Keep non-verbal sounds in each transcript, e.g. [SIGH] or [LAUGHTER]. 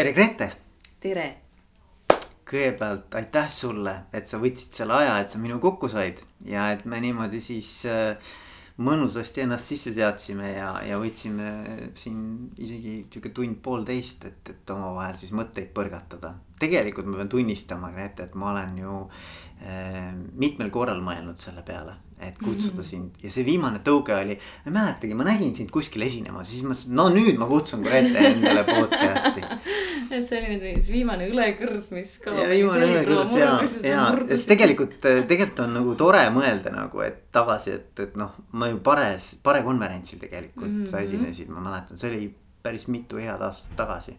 tere, Grete. tere. kõigepealt aitäh sulle, et sa võtsid selle aja, et sa minuga kokku said ja et me niimoodi siis äh, mõnusasti ennast sisse seadsime ja, ja võtsime siin isegi sihuke tund-poolteist, et, et omavahel siis mõtteid põrgatada. tegelikult ma pean tunnistama, Grete, et ma olen ju äh, mitmel korral mõelnud selle peale et kutsuda sind ja see viimane tõuge oli, ma ei mäletagi, ma nägin sind kuskil esinemas, siis mõtlesin, no nüüd ma kutsun Grete endale podcast'i. [LAUGHS] [LAUGHS] et see oli nüüd viimane õlekõrs, mis ka. ja viimane õlekõrs ja, ja, siis tegelikult, tegelikult on nagu tore mõelda nagu, et tagasi, et, et noh, ma ju pares, Pare konverentsil tegelikult mm -hmm. sa esinesid, ma mäletan, see oli päris mitu head aastat tagasi.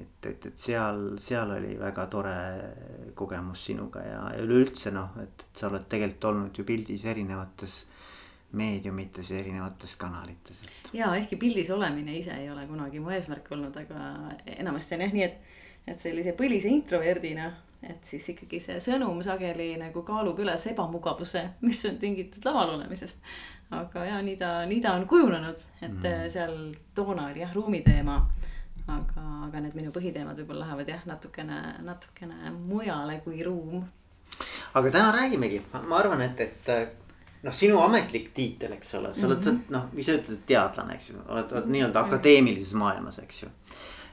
et, et, et seal, seal oli väga tore kogemus sinuga ja, ja üleüldse noh, et, et sa oled tegelikult olnud ju pildis erinevates meediumites ja erinevates kanalites et.... ja ehkki pildis olemine ise ei ole kunagi mu eesmärk olnud, aga enamasti on jah nii, et, et sellise põlise introverdina, et siis ikkagi see sõnum sageli nagu kaalub üles ebamugavuse, mis on tingitud laval olemisest. aga ja nii ta, nii ta on kujunenud, et mm. seal toona oli jah ruumiteema aga, aga need minu põhiteemad võib-olla lähevad jah, natukene, natukene mujale kui ruum. aga täna räägimegi, ma arvan, et, et noh, sinu ametlik tiitel, eks ole, sa oled mm -hmm. noh, ise ütled teadlane, eks ju, oled, oled nii-öelda akadeemilises maailmas, eks ju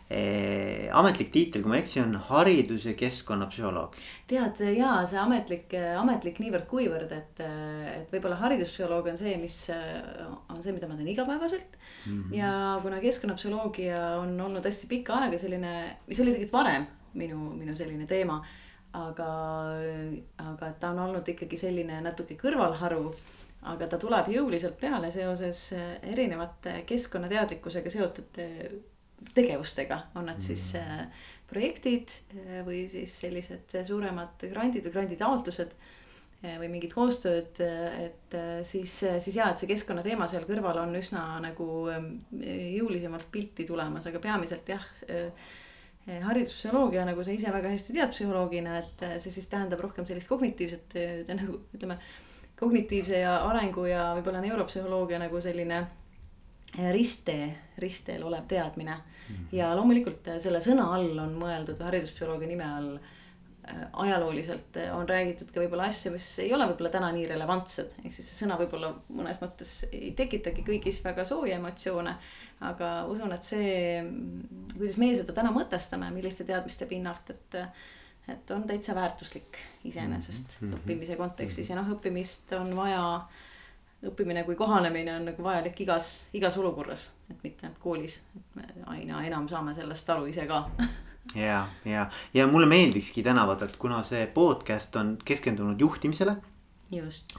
Eh, ametlik tiitel, kui ma ei eksi, on haridus- ja keskkonnapsühholoog. tead ja see ametlik, ametlik niivõrd-kuivõrd, et, et võib-olla hariduspsühholoog on see, mis on see, mida ma teen igapäevaselt mm. -hmm. ja kuna keskkonnapsühholoogia on olnud hästi pikka aega selline, mis oli tegelikult varem minu, minu selline teema. Aga, aga ta on olnud ikkagi selline natuke kõrvalharu aga ta tuleb jõuliselt peale seoses erinevate keskkonnateadlikkusega seotud tegevustega, on need siis mm. äh, projektid või siis sellised suuremad grandid või granditaotlused või mingid koostööd, et siis, siis jaa, et see keskkonnateema seal kõrval on üsna nagu jõulisemalt pilti tulemas, aga peamiselt jah. Hariduspsühholoogia, nagu sa ise väga hästi tead psühholoogina, et see siis tähendab rohkem sellist kognitiivset nagu ütleme. kognitiivse ja arengu ja võib-olla neuropsühholoogia nagu selline risttee, ristteel olev teadmine mm. -hmm. ja loomulikult selle sõna all on mõeldud hariduspsühholoogia nime all ajalooliselt äh, on räägitud ka võib-olla asju, mis ei ole võib-olla täna nii relevantsed, ehk siis see sõna võib-olla mõnes mõttes ei tekitagi kõigis väga sooja emotsioone. aga usun, et see, kuidas meie seda täna mõtestame, milliste teadmiste pinnalt, et, et on täitsa väärtuslik iseenesest mm -hmm. õppimise kontekstis ja noh, õppimist on vaja õppimine kui kohanemine on nagu vajalik igas, igas olukorras, et mitte ainult koolis, et me aina enam saame sellest aru ise ka [LAUGHS] ja, ja, ja mulle meeldikski täna vaata, et kuna see podcast on keskendunud juhtimisele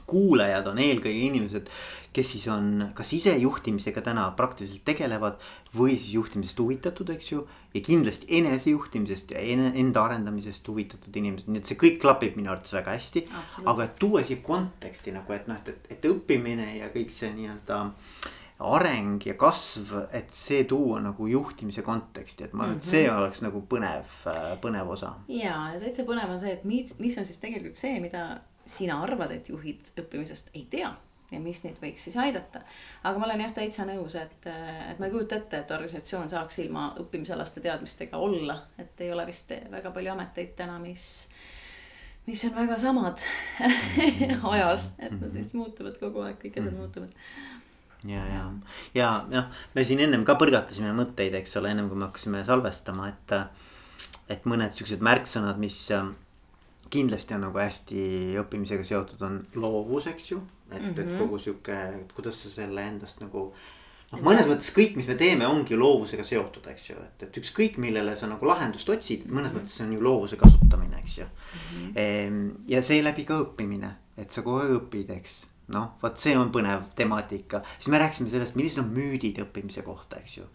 kuulajad on eelkõige inimesed, kes siis on kas ise juhtimisega täna praktiliselt tegelevad või siis juhtimisest huvitatud, eks ju. ja kindlasti enesejuhtimisest ja ene, enda arendamisest huvitatud inimesed, nii et see kõik klapib minu arvates väga hästi. aga et tuua siia konteksti nagu, et noh, et, et, õppimine ja kõik see nii-öelda areng ja kasv, et see tuua nagu juhtimise konteksti, et ma arvan mm, -hmm. et see mhm. oleks nagu põnev, põnev osa. ja, ja täitsa põnev on see, et mis, mis on siis tegelikult see, mida sina arvad, et juhid õppimisest ei tea ja mis neid võiks siis aidata. aga ma olen jah täitsa nõus, et, et ma ei kujuta ette, et organisatsioon saaks ilma õppimisalaste teadmistega olla, et ei ole vist väga palju ameteid täna, mis, mis on väga samad [LAUGHS] ajas, et nad vist muutuvad kogu aeg, kõik asjad muutuvad ja, ja, ja noh, me siin ennem ka põrgatasime mõtteid, eks ole, ennem kui me hakkasime salvestama, et, et mõned siuksed märksõnad, mis kindlasti on nagu hästi õppimisega seotud, on loovus, eks ju. et mm, -hmm. et mhm. kogu sihuke, kuidas sa selle endast nagu. noh, mõnes mõttes kõik, mis me teeme, ongi loovusega seotud, eks ju, et, et ükskõik millele sa nagu lahendust otsid, mõnes -hmm. mõttes see on ju loovuse kasutamine, eks ju mm. -hmm. ja seeläbi ka õppimine, et sa kogu aeg õpid, eks noh, vot see on põnev temaatika, siis me rääkisime sellest, millised on müüdid õppimise kohta, eks ju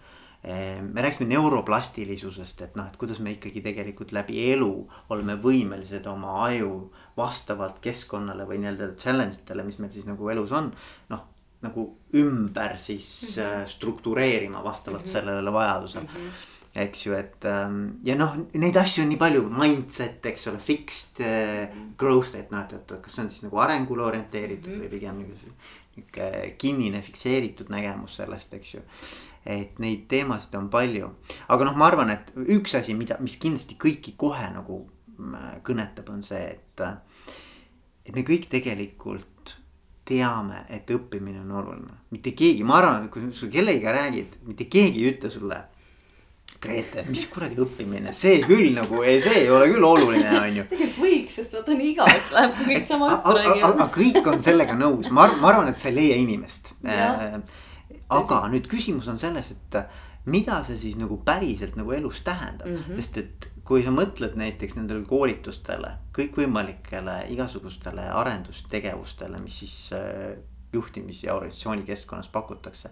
Ehm, me rääkisime neuroplastilisusest, et noh, et kuidas me ikkagi tegelikult läbi elu oleme võimelised oma aju vastavalt keskkonnale või nii-öelda challenge itele, mis meil siis nagu elus on. noh, nagu ümber siis mm -hmm. struktureerima vastavalt mm -hmm. sellele vajadusele mm. -hmm eks ju, et ähm, ja noh, neid asju on nii palju, mindset, eks ole, fixed uh, growth, et noh, et, et kas see on siis nagu arengule orienteeritud mm -hmm. või pigem nagu nihuke kinnine fikseeritud nägemus sellest, eks ju et neid teemasid on palju, aga noh, ma arvan, et üks asi, mida, mis kindlasti kõiki kohe nagu äh, kõnetab, on see, et. et me kõik tegelikult teame, et õppimine on oluline, mitte keegi, ma arvan, kui sa kellegiga räägid, mitte keegi ei ütle sulle Grete, mis kuradi õppimine, see küll nagu, see ei ole küll oluline, on ju. tegelikult võiks, sest vaata nii igaveks läheb, kui kõik sama juttu räägivad. aga kõik on sellega nõus, ma arvan, ma arvan, et sa ei leia inimest. Äh, aga nüüd küsimus on selles, et mida see siis nagu päriselt nagu elus tähendab mm, -hmm. sest et kui sa mõtled näiteks nendele koolitustele, kõikvõimalikele igasugustele arendustegevustele, mis siis äh, juhtimis ja organisatsiooni keskkonnas pakutakse.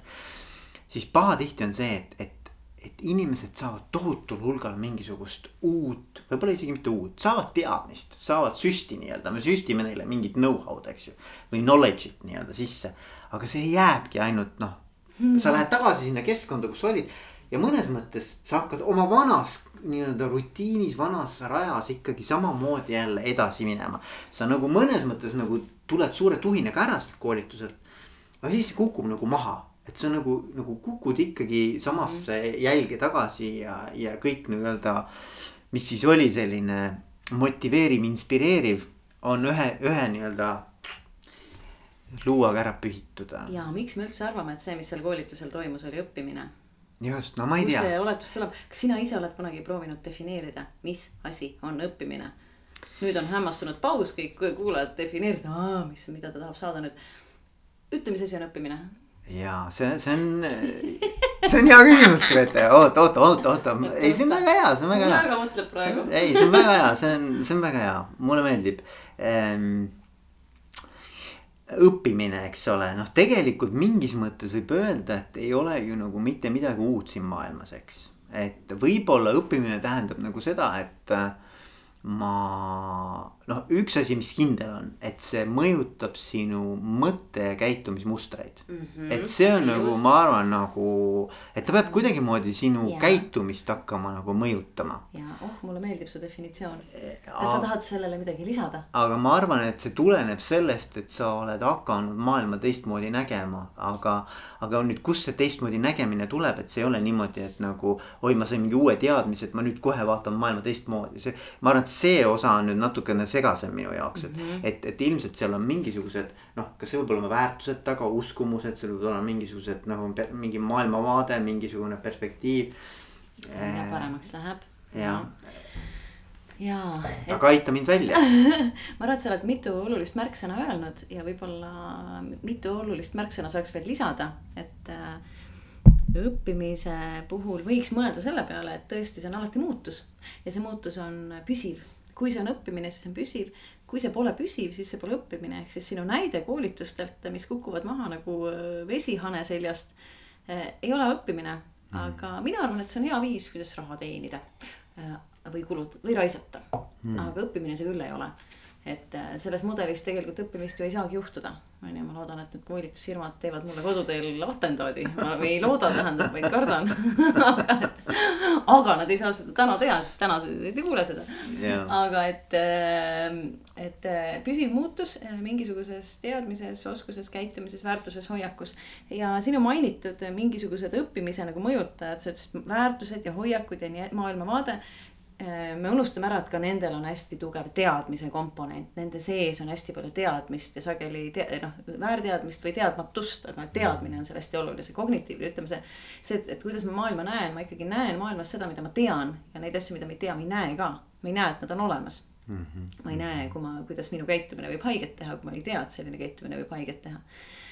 siis pahatihti on see, et, et et inimesed saavad tohutul hulgal mingisugust uut, võib-olla isegi mitte uut, saavad teadmist, saavad süsti nii-öelda, me süstime neile mingit know-how'd, eks ju. või knowledge'it nii-öelda sisse, aga see jääbki ainult noh mm., sa lähed tagasi sinna keskkonda, kus olid. ja mõnes mõttes sa hakkad oma vanas nii-öelda rutiinis, vanas rajas ikkagi samamoodi jälle edasi minema. sa nagu mõnes mõttes nagu tuled suure tuhinaga ära sealt koolituselt. aga siis see kukub nagu maha et sa nagu, nagu kukud ikkagi samasse mhm. jälge tagasi ja, ja kõik nii-öelda. mis siis oli selline motiveeriv, inspireeriv, on ühe, ühe nii-öelda luuaga ära pühitud. ja miks me üldse arvame, et see, mis seal koolitusel toimus, oli õppimine? just, no ma ei Kus tea. kust see oletus tuleb, kas sina ise oled kunagi proovinud defineerida, mis asi on õppimine? nüüd on hämmastunud paus, kõik kuulajad defineerida, mis, mida ta tahab saada nüüd. ütle, mis asi on õppimine ja see, see on, see on hea küsimus, Grete, oota, oota, oota, oota, ei, see on väga hea, see on väga hea. väga mõtled praegu. ei, see on väga hea, see on, see on väga hea, mulle meeldib ehm, õppimine, eks ole, noh, tegelikult mingis mõttes võib öelda, et ei ole ju nagu mitte midagi uut siin maailmas, eks. et võib-olla õppimine tähendab nagu seda, et ma noh, üks asi, mis kindel on, et see mõjutab sinu mõtte ja käitumismustreid mm. -hmm. et see on Just. nagu, ma arvan nagu, et ta peab kuidagimoodi sinu ja. käitumist hakkama nagu mõjutama. ja oh, mulle meeldib su definitsioon. kas sa tahad sellele midagi lisada? aga ma arvan, et see tuleneb sellest, et sa oled hakanud maailma teistmoodi nägema, aga aga nüüd, kust see teistmoodi nägemine tuleb, et see ei ole niimoodi, et nagu oi, ma sain mingi uue teadmise, et ma nüüd kohe vaatan maailma teistmoodi, see. ma arvan, et see osa on nüüd natukene segasem minu jaoks, et mm, -hmm. et, et ilmselt seal on mingisugused noh, kas see võib olema väärtused taga, uskumused, seal võivad olla mingisugused nagu mingi maailmavaade, mingisugune perspektiiv. ja paremaks läheb. jah jaa. aga aita mind välja [LAUGHS] ma arvan, et sa oled mitu olulist märksõna öelnud ja võib-olla mitu olulist märksõna saaks veel lisada, et äh, õppimise puhul võiks mõelda selle peale, et tõesti, see on alati muutus ja see muutus on püsiv. Kui see on õppimine, siis on püsiv, kui see pole püsiv, siis see pole õppimine, ehk siis sinu näide koolitustelt, mis kukuvad maha nagu äh, vesi hane seljast, äh, ei ole õppimine, mhm. aga mina arvan, et see on hea viis, kuidas raha teenida või kulutada või raisata. Hmm.. aga õppimine see küll ei ole. Et äh, selles mudelis tegelikult õppimist ju ei saagi juhtuda. on ju, ma loodan, et need koolitusfirmad teevad mulle koduteel atendaadi. ma ei looda, tähendab, vaid kardan aga, [LAUGHS] et, aga nad ei saa seda täna teha, sest täna ei kuule seda yeah.. aga et, äh, et äh, püsiv muutus mingisuguses teadmises, oskuses, käitumises, väärtuses, hoiakus. ja sinu mainitud mingisugused õppimise nagu mõjutajad, sa ütlesid väärtused ja hoiakud ja nii maailmavaade Äh, me unustame ära, et ka nendel on hästi tugev teadmise komponent, nende sees on hästi palju teadmist ja sageli te, noh, väärteadmist või teadmatust, aga teadmine on seal hästi oluline, see kognitiivne, ütleme see. see, et, et kuidas ma maailma näen, ma ikkagi näen maailmas seda, mida ma tean ja neid asju, mida ma ei tea, ma ei näe ka. ma ei näe, et nad on olemas mm. -hmm. ma ei näe, kui ma, kuidas minu käitumine võib haiget teha, kui ma ei tea, et selline käitumine võib haiget teha Äh,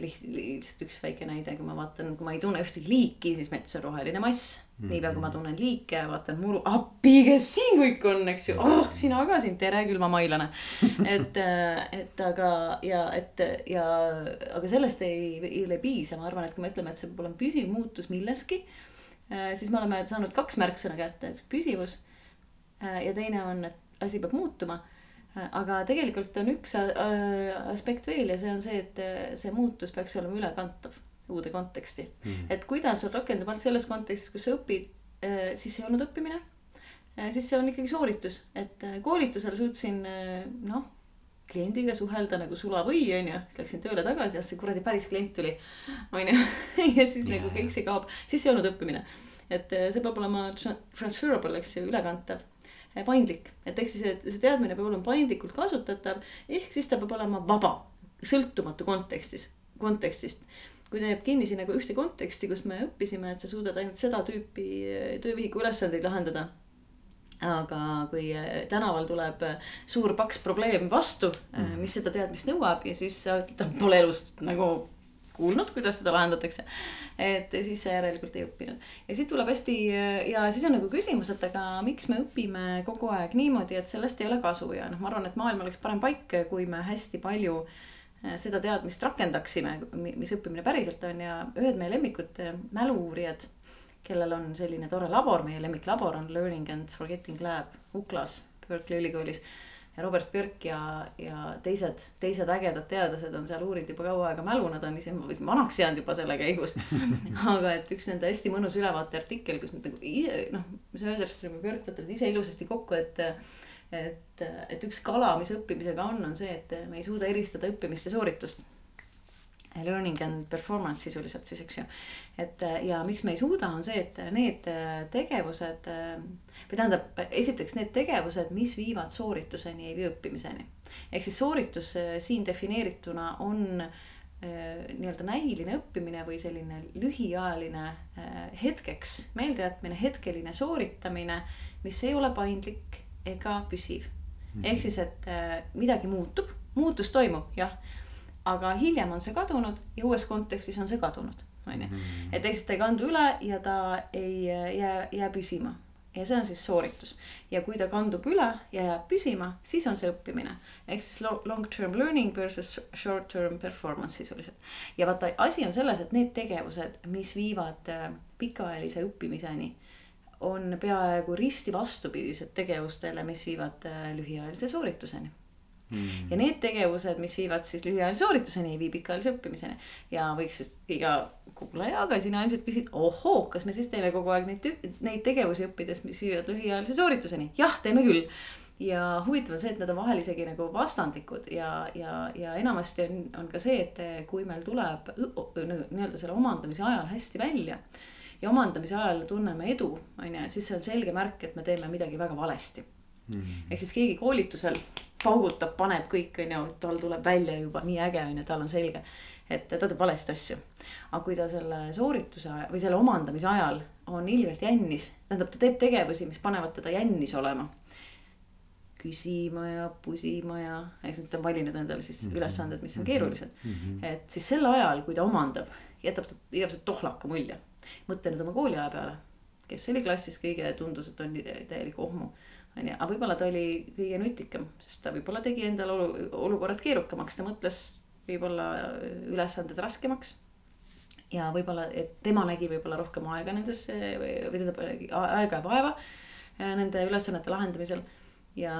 liht-, lihtsalt üks väike näide, kui ma vaatan, kui ma ei tunne ühtegi liiki, siis mets on roheline mass mm. -hmm. niipea kui ma tunnen liike, vaatan muru, appi, kes siin kõik on, eks ju, oh sina ka siin, tere külmamailane [LAUGHS] et, äh, et aga ja et ja, aga sellest ei, ei, ei piisa, ma arvan, et kui me ütleme, et see peab olema püsiv muutus milleski. Äh, siis me oleme saanud kaks märksõna kätte, üks püsivus ja teine on, et asi peab muutuma aga tegelikult on üks äh, aspekt veel ja see on see, et äh, see muutus peaks olema ülekantav uude konteksti mm. et kui ta sul rakendub ainult selles kontekstis, kus sa õpid, äh, siis see ei olnud õppimine. siis see on ikkagi sooritus, et koolitusel suutsin noh, kliendiga suhelda nagu sulavõi onju, siis läksin tööle tagasi ja see kuradi päris klient tuli onju [LAUGHS] ja siis yeah. nagu kõik see kaob, siis ei olnud õppimine. et see peab olema transferable, eks ju, ülekantav paindlik, et ehk siis, et see teadmine peab olema paindlikult kasutatav, ehk siis ta peab olema vaba, sõltumatu kontekstis, kontekstist. Kui ta jääb kinni sinna nagu ühte konteksti, kus me õppisime, et sa suudad ainult seda tüüpi äh, töövihiku ülesandeid lahendada. Aga kui äh, tänaval tuleb suur paks probleem vastu, mhm. mis seda teadmist nõuab ja siis sa ütled, pole elust nagu kuulnud, kuidas seda lahendatakse. et siis sa järelikult ei õppinud ja siit tuleb hästi ja siis on nagu küsimus, et aga miks me õpime kogu aeg niimoodi, et sellest ei ole kasu ja noh, ma arvan, et maailm oleks parem paik, kui me hästi palju seda teadmist rakendaksime, mis õppimine päriselt on ja ühed meie lemmikud mälu-uurijad kellel on selline tore labor, meie lemmiklabor on Learning and Forgetting Lab Uklas Berkeley ülikoolis. Ja Robert Björk ja, ja teised, teised ägedad teadlased on seal uurinud juba kaua aega mälu, nad on ise vanaks jäänud juba selle käigus. [LAUGHS] Aga et üks nende hästi mõnus ülevaate artikkel, kus nad nagu ise noh, Söderström ja Björk võtavad ise ilusasti kokku, et et, et üks kala, mis õppimisega on, on see, et me ei suuda eristada õppimist ja sooritust learning and performance sisuliselt siis, eks ju. et ja miks me ei suuda, on see, et need tegevused või tähendab, esiteks need tegevused, mis viivad soorituseni, ei vii õppimiseni. ehk siis sooritus siin defineerituna on nii-öelda näiline õppimine või selline lühiajaline hetkeks meeldejätmine, hetkeline sooritamine, mis ei ole paindlik ega püsiv. ehk mhm. siis, et midagi muutub, muutus toimub, jah aga hiljem on see kadunud ja uues kontekstis on see kadunud, on ju. Mhm. et eks ta ei kandu üle ja ta ei jää, jää püsima ja see on siis sooritus. ja kui ta kandub üle ja jääb püsima, siis on see õppimine. ehk siis long term learning versus short term performance sisuliselt. ja vaata, asi on selles, et need tegevused, mis viivad äh, pikaajalise õppimiseni, on peaaegu risti vastupidised tegevustele, mis viivad äh, lühiajalise soorituseni mm.. ja need tegevused, mis viivad siis lühiajalise soorituseni, ei vii pikaajalise õppimiseni. ja võiks siis iga kuulaja, aga sina ilmselt küsid, ohoo, kas me siis teeme kogu aeg neid, neid tegevusi õppides, mis viivad lühiajalise soorituseni? jah, teeme küll ja huvitav on see, et nad on vahel isegi nagu vastandlikud ja, ja, ja enamasti on, on ka see, et kui meil tuleb nii-öelda selle omandamise ajal hästi välja. ja omandamise ajal tunneme edu, on ju, siis see on selge märk, et me teeme midagi väga valesti mm -hmm.. ehk siis keegi koolitusel paugutab, paneb kõik, on ju, tal tuleb välja juba nii äge, on ju, tal on selge. et ta teeb valesti asju. aga kui ta selle soorituse või selle omandamise ajal on ilgelt jännis, tähendab, ta teeb tegevusi, mis panevad teda jännis olema. küsima ja pusima ja, eks ta on valinud endale siis mm -hmm. ülesanded, mis on keerulised mm. -hmm. et siis sel ajal, kui ta omandab, jätab ta igavesest tohlaka mulje. mõtle nüüd oma kooliaja peale, kes oli klassis kõige, tundus, et on täielik ohmu onju, aga võib-olla ta oli kõige nutikam, sest ta võib-olla tegi endale olu, olukorrad keerukamaks, ta mõtles võib-olla ülesanded raskemaks. ja võib-olla, et tema nägi võib-olla rohkem aega nendesse või, või tähendab aega ja vaeva äh, nende ülesannete lahendamisel ja,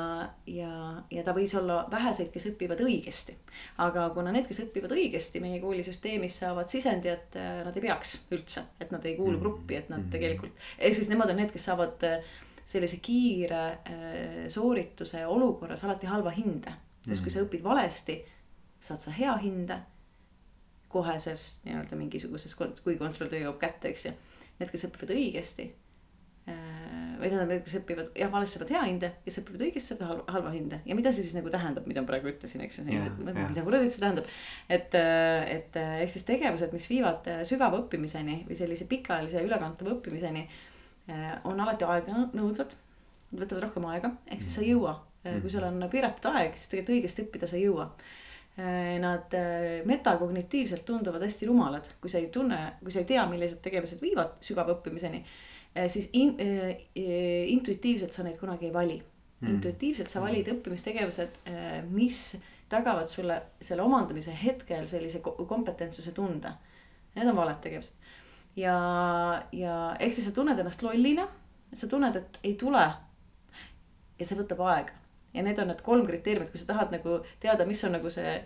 ja, ja ta võis olla väheseid, kes õpivad õigesti. aga kuna need, kes õpivad õigesti meie koolisüsteemis saavad sisendi, et äh, nad ei peaks üldse, et nad ei kuulu mm. gruppi, et nad mm. tegelikult, ehk siis nemad on need, kes saavad äh, sellise kiire äh, soorituse olukorras alati halva hinde. sest kui sa mm. õpid valesti, saad sa hea hinde koheses nii-öelda mingisuguses, kui kontrolltöö jõuab kätte, eks ju. Need, kes õpivad õigesti äh,. või tähendab, need, kes õpivad jah, valesti saavad hea hinde, kes õpivad õigesti, saavad halva, halva hinde ja mida see siis nagu tähendab, mida ma praegu ütlesin, eks ju. mida kuradi see tähendab, et, äh, et ehk siis tegevused, mis viivad sügava õppimiseni või sellise pikaajalise ülekantava õppimiseni on alati aeganõudvad, võtavad rohkem aega, ehk siis sa ei jõua. Äh, kui sul on piiratud aeg, siis tegelikult õigesti õppida sa ei jõua. Äh, nad metakognitiivselt tunduvad hästi rumalad, kui sa ei tunne, kui sa ei tea, millised tegevused viivad sügava õppimiseni. siis in, intuitiivselt sa neid kunagi ei vali mm.. intuitiivselt sa valid õppimistegevused, mis tagavad sulle selle omandamise hetkel sellise kompetentsuse tunde. Need on valed tegevused ja, ja ehk siis sa tunned ennast lollina, sa tunned, et ei tule. ja see võtab aega ja need on need kolm kriteeriumit, kui sa tahad nagu teada, mis on nagu see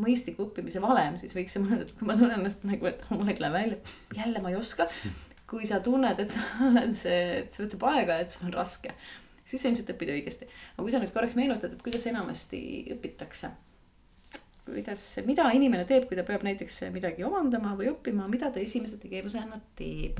mõistliku õppimise valem, siis võiks sa mõelda, et kui ma tunnen ennast nagu, et mul ei lähe välja, jälle ma ei oska. kui sa tunned, et sa [LAUGHS] oled see, et see võtab aega, et sul on raske. siis sa ilmselt õpid õigesti. aga kui sa nüüd korraks meenutad, et kuidas enamasti õpitakse. Kuidas, mida inimene teeb, kui ta peab näiteks midagi omandama või õppima, mida ta esimese tegevusena teeb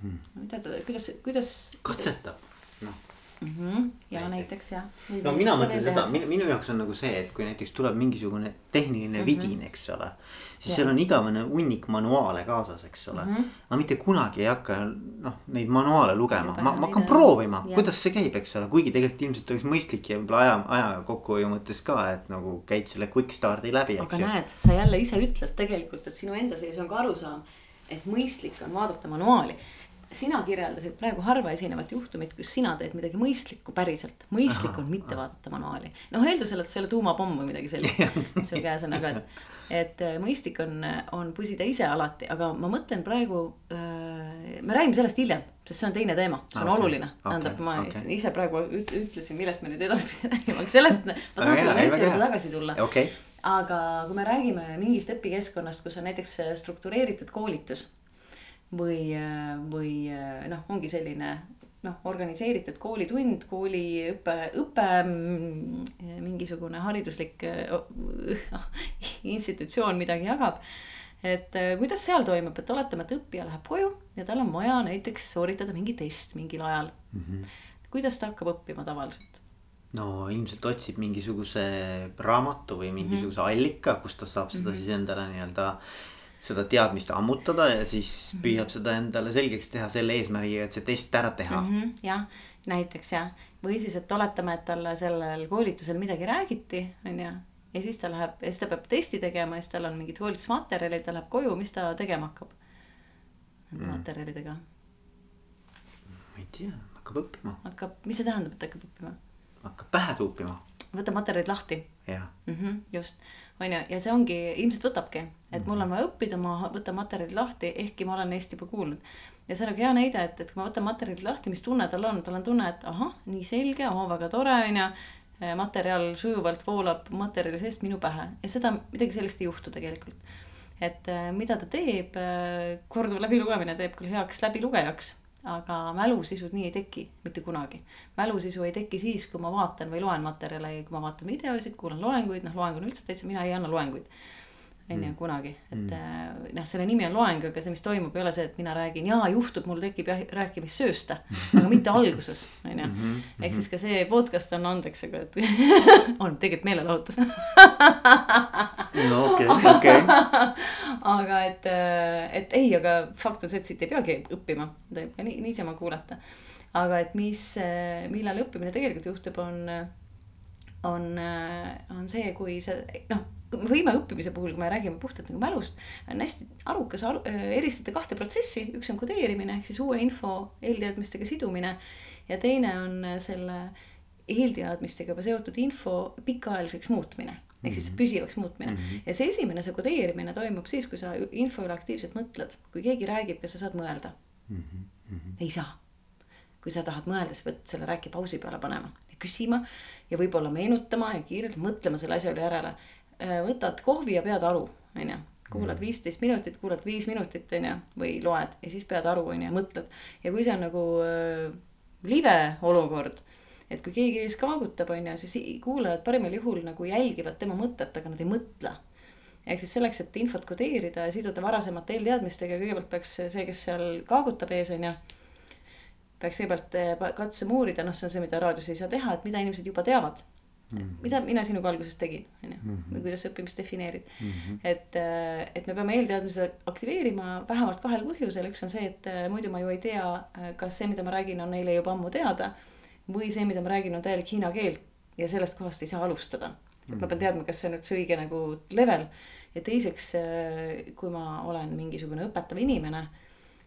hmm.? mida ta, kuidas, kuidas. katsetab, noh mm. -hmm. ja näiteks, näiteks jah. no mina mõtlen seda, minu, jaoks on nagu see, et kui näiteks tuleb mingisugune tehniline mm -hmm. vidin, eks ole. siis ja. seal on igavene hunnik manuaale kaasas, eks ole mm. -hmm. ma mitte kunagi ei hakka noh, neid manuaale lugema, ma, ma hakkan proovima, kuidas see käib, eks ole, kuigi tegelikult ilmselt oleks mõistlik ja võib-olla aja, aja kokkuhoiu mõttes ka, et nagu käid selle quick start'i läbi, eks ju. aga näed, sa jälle ise ütled tegelikult, et sinu enda sees on ka arusaam, et mõistlik on vaadata manuaali sina kirjeldasid praegu harva esinevat juhtumit, kus sina teed midagi mõistlikku päriselt. mõistlik on mitte vaadata manuaali. noh, eeldusel, et see ei ole tuumapomm või midagi sellist, mis sul käes on, aga et, et äh, mõistlik on, on pusida ise alati, aga ma mõtlen praegu äh,. me räägime sellest hiljem, sest see on teine teema, see on okay, oluline. tähendab, ma okay. ise praegu ütlesin, millest me nüüd edaspidi [LAUGHS] räägime, aga sellest ma tahan selle näite juurde tagasi tulla okay. aga kui me räägime mingist õpikeskkonnast, kus on näiteks struktureeritud koolitus või, või noh, ongi selline noh, organiseeritud koolitund, kooliõpe, õpe, mingisugune hariduslik institutsioon midagi jagab. et kuidas seal toimub, et oletame, et õppija läheb koju ja tal on vaja näiteks sooritada mingi test mingil ajal mm. -hmm. kuidas ta hakkab õppima tavaliselt? no ilmselt otsib mingisuguse raamatu või mingisuguse mm -hmm. allika, kust ta saab seda mm -hmm. siis endale nii-öelda seda teadmist ammutada ja siis mhm. püüab seda endale selgeks teha selle eesmärgiga, et see test ära teha mm. -hmm, jah, näiteks jah, või siis, et oletame, et talle sellel koolitusel midagi räägiti, on ju. ja siis ta läheb ja siis ta peab testi tegema ja siis tal on mingid koolitusmaterjalid, ta läheb koju, mis ta tegema hakkab? Nende mm. materjalidega. ma ei tea, hakkab õppima. hakkab, mis see tähendab, et hakkab õppima? hakkab pähe tuupima. võtab materjalid lahti. jah mm -hmm,. just on ju, ja see ongi, ilmselt võtabki, et mul on vaja õppida, ma võtan materjalid lahti, ehkki ma olen neist juba kuulnud. ja see on nagu hea näide, et, et kui ma võtan materjalid lahti, mis tunne tal on, tal on tunne, et ahah, nii selge, oo väga tore, on ju. materjal sujuvalt voolab materjali seest minu pähe ja seda, midagi sellist ei juhtu tegelikult. et eh, mida ta teeb, eh, korduv läbilugemine teeb küll heaks läbilugejaks aga mälusisud nii ei teki mitte kunagi. mälusisu ei teki siis, kui ma vaatan või loen materjale, kui ma vaatan videosid, kuulan loenguid, noh, loeng on üldse täitsa, mina ei anna loenguid on ju mm. kunagi, et mm. Äh, noh, selle nimi on loeng, aga see, mis toimub, ei ole see, et mina räägin, jaa, juhtub, mul tekib jah rääkimissöösta, aga mitte alguses, on ju. Mhm, ehk siis mhm. ka see podcast on andeks, aga et [LAUGHS] on tegelikult meelelahutus [LAUGHS] no okei [LAUGHS] okay,, okei okay. aga et, äh, et ei, aga fakt on see, et siit ei peagi õppima, võib ka nii, niisama kuulata. aga et mis, äh, millal õppimine tegelikult juhtub, on, on, on see, kui see noh võime õppimise puhul, kui me räägime puhtalt nagu mälust, on hästi arukas aru, äh, eristada kahte protsessi, üks on kodeerimine ehk siis uue info eelteadmistega sidumine. ja teine on äh, selle eelteadmistega seotud info pikaajaliseks muutmine ehk siis mhm. püsivaks muutmine mm. -hmm. ja see esimene, see kodeerimine toimub siis, kui sa info üle aktiivselt mõtled, kui keegi räägib ja sa saad mõelda mm. -hmm. ei saa. kui sa tahad mõelda, sa pead selle rääki pausi peale panema ja küsima ja võib-olla meenutama ja kiirelt mõtlema selle asja üle järele Äh, võtad kohvi ja pead aru, on ju. kuulad mm. viisteist minutit, kuulad viis minutit, on ju, või loed ja siis pead aru, on ju, mõtled. ja kui see on nagu äh, live olukord, et kui keegi ees kaagutab, on ju, siis kuulajad parimal juhul nagu jälgivad tema mõtet, aga nad ei mõtle ehk siis selleks, et infot kodeerida ja siduda varasemate eelteadmistega, kõigepealt peaks see, kes seal kaagutab ees, on ju. peaks kõigepealt äh, katsuma uurida, noh, see on see, mida raadios ei saa teha, et mida inimesed juba teavad Mm -hmm. mida mina sinuga alguses tegin, on ju, mhm. või kuidas õppimist defineerid mm. -hmm. et, äh, et me peame eelteadmised aktiveerima vähemalt kahel põhjusel, üks on see, et äh, muidu ma ju ei tea, kas see, mida ma räägin, on neile juba ammu teada. Või see, mida ma räägin, on täielik hiina keel ja sellest kohast ei saa alustada et ma pean mhm. teadma, kas see on üldse õige nagu level. ja teiseks, kui ma olen mingisugune õpetav inimene,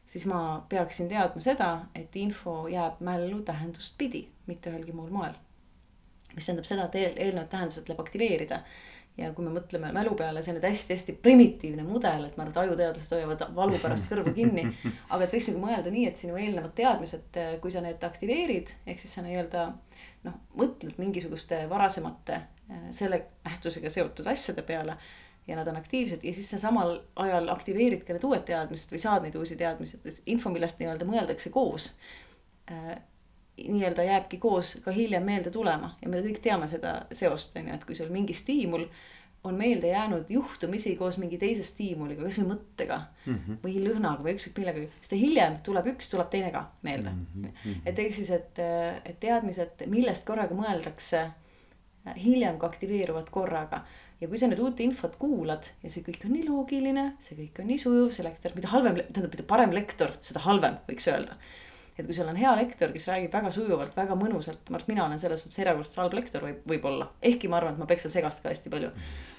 siis ma peaksin teadma seda, et info jääb mällu tähendust pidi, mitte ühelgi muul moel mis tähendab seda, et eel, eelnevat tähendused tuleb aktiveerida. Ja kui me mõtleme mälu peale, see on nüüd hästi-hästi primitiivne mudel, et ma arvan, et ajuteadlased hoiavad valu pärast kõrvu kinni. [LAUGHS] aga et võiks nagu mõelda nii, et sinu eelnevad teadmised, kui sa need aktiveerid, ehk siis sa nii-öelda noh, mõtled mingisuguste varasemate selle nähtusega seotud asjade peale ja nad on aktiivsed ja siis sa samal ajal aktiveerid ka need uued teadmised või saad neid uusi teadmisi, et info, millest nii-öelda mõeldakse koos nii-öelda jääbki koos ka hiljem meelde tulema ja me kõik teame seda seost, on ju, et kui sul mingi stiimul on meelde jäänud juhtumisi koos mingi teise stiimuliga, kasvõi mõttega mm -hmm. või lõhnaga või ükskõik millegagi, siis ta hiljem tuleb üks, tuleb teine ka meelde mm. -hmm. et ehk siis, et, et teadmised, millest korraga mõeldakse, hiljem ka aktiveeruvad korraga ja kui sa nüüd uut infot kuulad ja see kõik on nii loogiline, see kõik on nii sujuv, see lektor, mida halvem, tähendab, mida parem lektor, seda halvem, võiks öelda et kui sul on hea lektor, kes räägib väga sujuvalt, väga mõnusalt, ma arvan, et mina olen selles mõttes erakordselt halb lektor võib, võib-olla. ehkki ma arvan, et ma peksan segast ka hästi palju.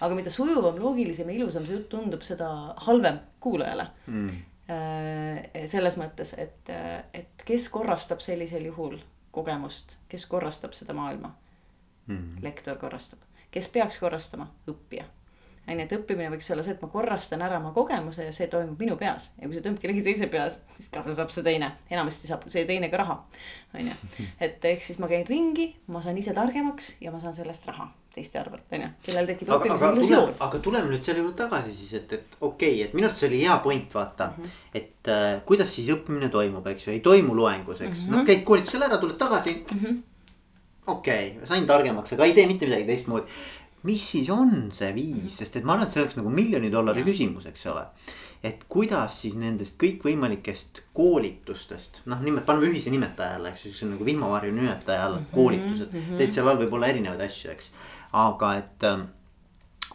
aga mida sujuvam, loogilisem ja ilusam see jutt tundub, seda halvem kuulajale. Mm.. selles mõttes, et, et kes korrastab sellisel juhul kogemust, kes korrastab seda maailma? Mm.. lektor korrastab, kes peaks korrastama, õppija on ju, et õppimine võiks olla see, et ma korrastan ära oma kogemuse ja see toimub minu peas. ja kui see toimub kellegi teise peas, siis kasu saab see teine, enamasti saab see teine ka raha. on ju, [LAUGHS] et ehk siis ma käin ringi, ma saan ise targemaks ja ma saan sellest raha teiste arvelt, on ju, kellel tekib õppimise illusioon. aga tuleme nüüd selle juurde tagasi siis, et, et okei okay,, et minu arust see oli hea point, vaata mm. -hmm. et äh, kuidas siis õppimine toimub, eks ju, ei toimu loengus, eks mm -hmm., noh käid koolitusel ära, tuled tagasi mm. -hmm. okei okay,, sain targemaks, aga ei tee mitte midagi teistmoodi mis siis on see viis, sest et ma arvan, et see oleks nagu miljoni dollari ja. küsimus, eks ole. et kuidas siis nendest kõikvõimalikest koolitustest, noh, nimet-, paneme ühise nimetaja alla, eks ju, see on nagu vihmavarju nimetaja alla mm -hmm, koolitused mm. -hmm. tead, seal all võib olla erinevaid asju, eks. aga et äh,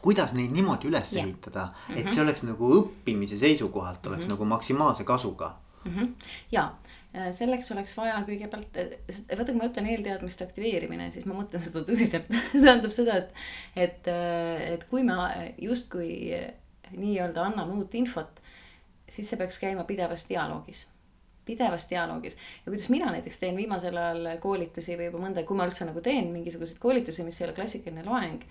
kuidas neid niimoodi üles yeah. ehitada, et -hmm. see oleks nagu õppimise seisukohalt oleks mm -hmm. nagu maksimaalse kasuga mm. -hmm. ja selleks oleks vaja kõigepealt, vaata kui ma ütlen eelteadmiste aktiveerimine, siis ma mõtlen seda tõsiselt [LAUGHS] tähendab seda, et, et, äh, et kui me justkui nii-öelda anname uut infot, siis see peaks käima pidevas dialoogis pidevas dialoogis ja kuidas mina näiteks teen viimasel ajal koolitusi või juba mõnda, kui ma üldse nagu teen mingisuguseid koolitusi, mis ei ole klassikaline loeng.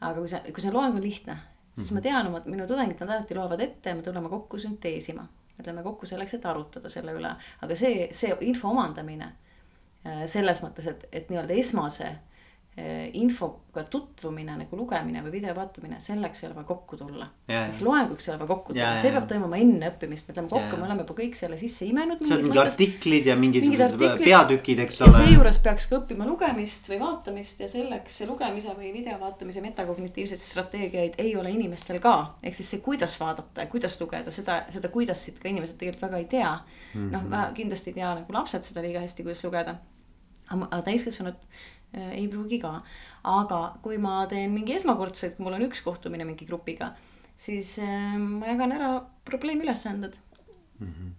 aga kui see, kui see loeng on lihtne, siis ma mhm. tean oma, minu tudengid, nad alati loevad ette ja me tuleme kokku sünteesima me tuleme kokku selleks, et arutada selle üle, aga see, see info omandamine äh, selles mõttes, et, et nii-öelda esmase Eh, infoga tutvumine nagu lugemine või video vaatamine, selleks ei ole vaja kokku tulla. ehk loenguks ei ole vaja kokku tulla, see peab toimuma enne õppimist, me tuleme kokku, me oleme juba kõik selle sisse imenud. seal on mingi artiklid ja mingisugused peatükid, eks ole. seejuures peaks ka õppima lugemist või vaatamist ja selleks lugemise või video vaatamise metakognitiivseid strateegiaid ei ole inimestel ka. ehk siis see, kuidas vaadata ja kuidas lugeda, seda, seda kuidasit ka inimesed tegelikult väga ei tea mm -hmm.. noh, kindlasti ei tea nagu lapsed seda liiga hästi, kuidas lugeda. aga täiskasvanud ei pruugi ka. aga kui ma teen mingi esmakordselt, kui mul on üks kohtumine mingi grupiga, siis äh, ma jagan ära probleemülesanded mm. -hmm.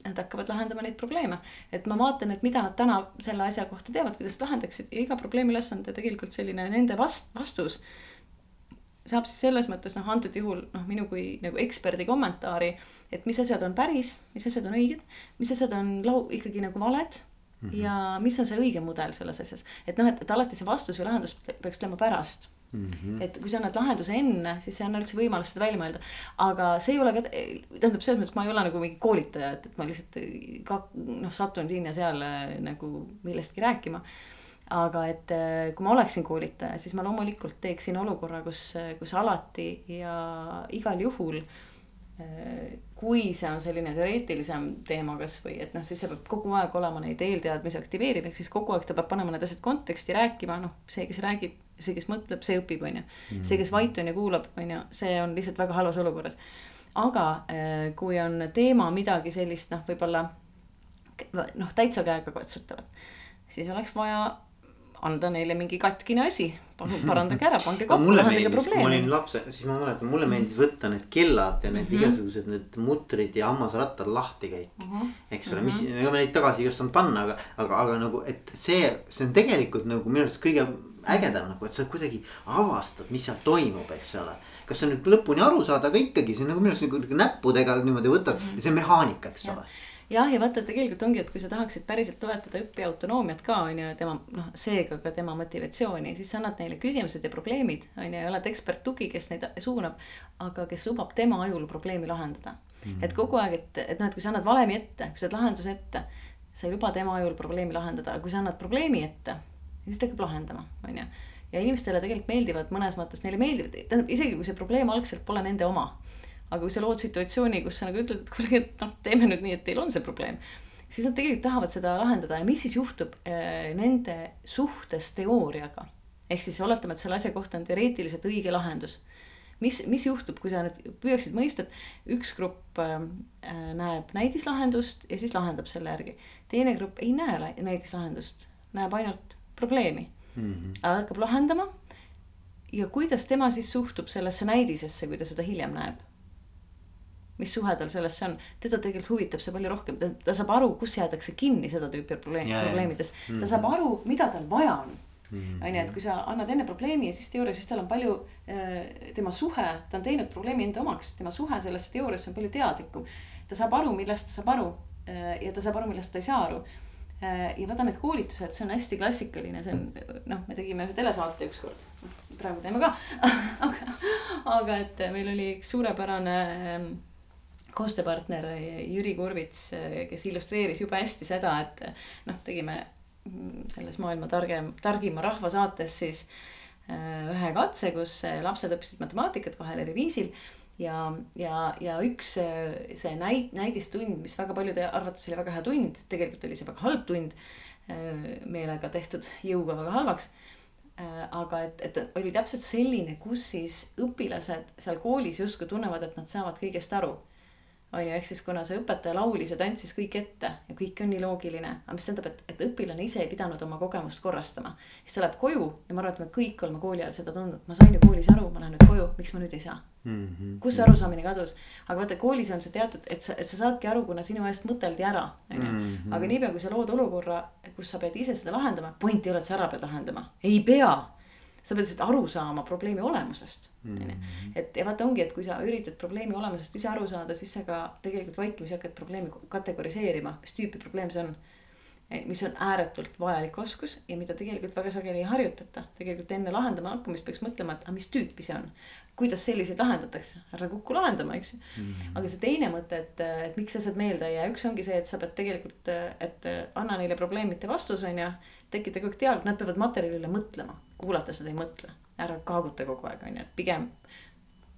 Nad hakkavad lahendama neid probleeme, et ma vaatan, et mida nad täna selle asja kohta teevad, kuidas lahendaksid ja iga probleemülesande tegelikult selline nende vast-, vastus saab siis selles mõttes noh, antud juhul noh, minu kui nagu eksperdi kommentaari, et mis asjad on päris, mis asjad on õiged, mis asjad on lau-, ikkagi nagu valed Mm -hmm. ja mis on see õige mudel selles asjas, et noh, et, et alati see vastus või lahendus peaks tulema pärast mm. -hmm. et kui sa annad lahenduse enne, siis ei anna üldse võimalust seda välja mõelda. aga see ei ole ka, tähendab selles mõttes, ma ei ole nagu mingi koolitaja, et, et ma lihtsalt ka noh, satun siin ja seal äh, nagu millestki rääkima. aga et äh, kui ma oleksin koolitaja, siis ma loomulikult teeksin olukorra, kus, kus alati ja igal juhul äh, kui see on selline teoreetilisem teema kasvõi, et noh, siis see peab kogu aeg olema neid eelteadmisi aktiveerib, ehk siis kogu aeg ta peab panema need asjad konteksti rääkima, noh, see, kes räägib, see, kes mõtleb, see õpib, on ju. see, kes vait on ja kuulab, on ju, see on lihtsalt väga halvas olukorras. aga äh, kui on teema midagi sellist, noh, võib-olla noh, täitsa käegakatsutavat, siis oleks vaja anda neile mingi katkine asi, palun [LAUGHS] parandage ära, pange kokku, lahendage probleemi. ma olin laps, siis ma mäletan, mulle meeldis võtta need kellad ja need mm -hmm. igasugused need mutrid ja hammasrattad lahti kõik mm. -hmm. eks ole, mis, ega me neid tagasi ei osanud panna, aga, aga, aga nagu, et see, see on tegelikult nagu minu arust kõige ägedam nagu, et sa kuidagi avastad, mis seal toimub, eks ole. kas sa nüüd lõpuni aru saad, aga ikkagi see on nagu minu arust nagu näppudega niimoodi võtad mm -hmm. ja see on mehaanika, eks ole jah, ja vaata, tegelikult ongi, et kui sa tahaksid päriselt toetada õppija autonoomiat ka on ju, tema noh, seega ka tema motivatsiooni, siis sa annad neile küsimused ja probleemid on ju, oled eksperttugi, kes neid suunab. aga kes lubab tema ajul probleemi lahendada mm. -hmm. et kogu aeg, et, et noh, et kui sa annad valemi ette, kui sa annad lahenduse ette, sa ei luba tema ajul probleemi lahendada, aga kui sa annad probleemi ette, siis ta hakkab lahendama, on ju ja inimestele tegelikult meeldivad mõnes mõttes, neile meeldivad, tähendab isegi kui see probleem algselt pole nende oma aga kui sa lood situatsiooni, kus sa nagu ütled, et kuulge, et noh, teeme nüüd nii, et teil on see probleem. siis nad tegelikult tahavad seda lahendada ja mis siis juhtub äh, nende suhtes teooriaga. ehk siis oletame, et selle asja kohta on teoreetiliselt õige lahendus. mis, mis juhtub, kui sa nüüd püüaksid mõista, et üks grupp äh, näeb näidislahendust ja siis lahendab selle järgi. teine grupp ei näe näidislahendust, näeb ainult probleemi mm. -hmm. hakkab lahendama ja kuidas tema siis suhtub sellesse näidisesse, kui ta seda hiljem näeb? Mis suhe tal sellesse on, teda tegelikult huvitab see palju rohkem, ta, saab aru, kus jäädakse kinni seda tüüpi probleem, probleemides, ta mm -hmm. saab aru, mida tal vaja on. on ju, et kui sa annad enne probleemi ja siis teooria, siis tal on palju äh,, tema suhe, ta on teinud probleemi enda omaks, tema suhe sellesse teooriasse on palju teadlikum. ta saab aru, millest ta saab aru äh, ja ta saab aru, millest ta ei saa aru. Äh, ja vaata need koolitused, see on hästi klassikaline, see on noh, me tegime ühe telesaate ükskord, praegu teeme ka. [LAUGHS] Aga, aga et meil oli üks suurepärane äh, koostööpartner Jüri Kurvits, kes illustreeris jube hästi seda, et noh, tegime selles maailma targem, targima rahva saates siis ühe katse, kus lapsed õppisid matemaatikat kahel eri viisil. ja, ja, ja üks see näid-, näidistund, mis väga paljude arvates oli väga hea tund, tegelikult oli see väga halb tund. Meelega tehtud jõuga väga halvaks aga et, et oli täpselt selline, kus siis õpilased seal koolis justkui tunnevad, et nad saavad kõigest aru on ju, ehk siis kuna see õpetaja laulis ja tantsis kõik ette ja kõik on nii loogiline, aga mis tähendab, et, et õpilane ise ei pidanud oma kogemust korrastama. siis ta läheb koju ja ma arvan, et me kõik oleme kooli ajal seda tundnud, ma sain ju koolis aru, ma lähen nüüd koju, miks ma nüüd ei saa mm. -hmm. kus see arusaamine kadus, aga vaata koolis on see teatud, et sa, et sa saadki aru, kuna sinu eest mõteldi ära, on ju. Mhm. aga niipea, kui sa lood olukorra, kus sa pead ise seda lahendama, point ei ole, et sa ära pead lahendama, ei pea sa pead lihtsalt aru saama probleemi olemusest, onju. Mm-hmm. et ja vaata ongi, et kui sa üritad probleemi olemusest ise aru saada, siis sa ka tegelikult vaikimisi hakkad probleemi kategoriseerima, mis tüüpi probleem see on. mis on ääretult vajalik oskus ja mida tegelikult väga sageli ei harjutata, tegelikult enne lahendama hakkamist peaks mõtlema, et aga mis tüüpi see on. kuidas selliseid lahendatakse, ära kuku lahendama, eks ju mm. -hmm. aga see teine mõte, et, et miks asjad meelde ei jää, üks ongi see, et sa pead tegelikult, et anna neile probleemide vastus, on ju tekita kogu aeg dialoog, nad peavad materjali üle mõtlema, kuulata seda ei mõtle. ära kaaguta kogu aeg, on ju, et pigem,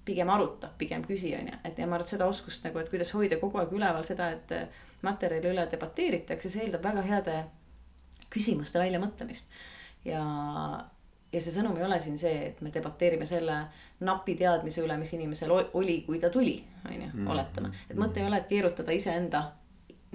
pigem aruta, pigem küsi, on ju, et ja ma arvan, et seda oskust nagu, et kuidas hoida kogu aeg üleval seda, et materjali üle debateeritakse, see eeldab väga heade küsimuste väljamõtlemist. ja, ja see sõnum ei ole siin see, et me debateerime selle napi teadmise üle, mis inimesel oli, kui ta tuli, on ju, oletame. et mõte ei ole, et keerutada iseenda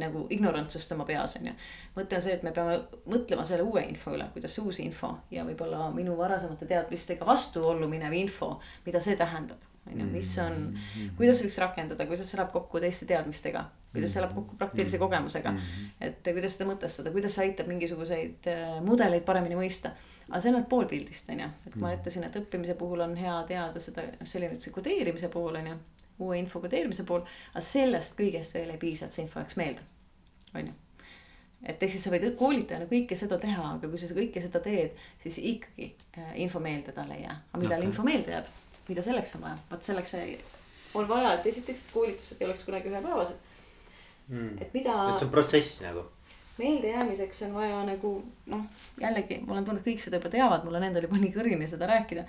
nagu ignorantsust oma peas on ju. mõte on see, et me peame mõtlema selle uue info üle, kuidas see uus info ja võib-olla minu varasemate teadmistega vastuollu minev info, mida see tähendab. on ju, mis on, mm-hmm. kuidas võiks rakendada, kuidas läheb kokku teiste teadmistega, kuidas läheb kokku praktilise mm-hmm. kogemusega. Mm-hmm. et kuidas seda mõtestada, kuidas see aitab mingisuguseid äh, mudeleid paremini mõista aga see on nüüd pool pildist, on ju, et kui ma ütlesin, et õppimise puhul on hea teada seda, noh, see oli nüüd see kodeerimise puhul on ju uue info kodeerimise pool, aga sellest kõigest veel ei piisa, et see info jääks meelde, on ju et ehk siis sa võid koolitajana kõike seda teha, aga kui sa kõike seda teed, siis ikkagi äh, info meelde tal ei jää. aga millal okay. info meelde jääb, mida selleks on vaja, vot selleks on vaja, et esiteks, et koolitused ei oleks kunagi ühepäevased mm.. et mida. et see on protsess nagu. meeldejäämiseks on vaja nagu noh, jällegi mul on tunne, et kõik seda juba teavad, mul on endal juba nii kõrini seda rääkida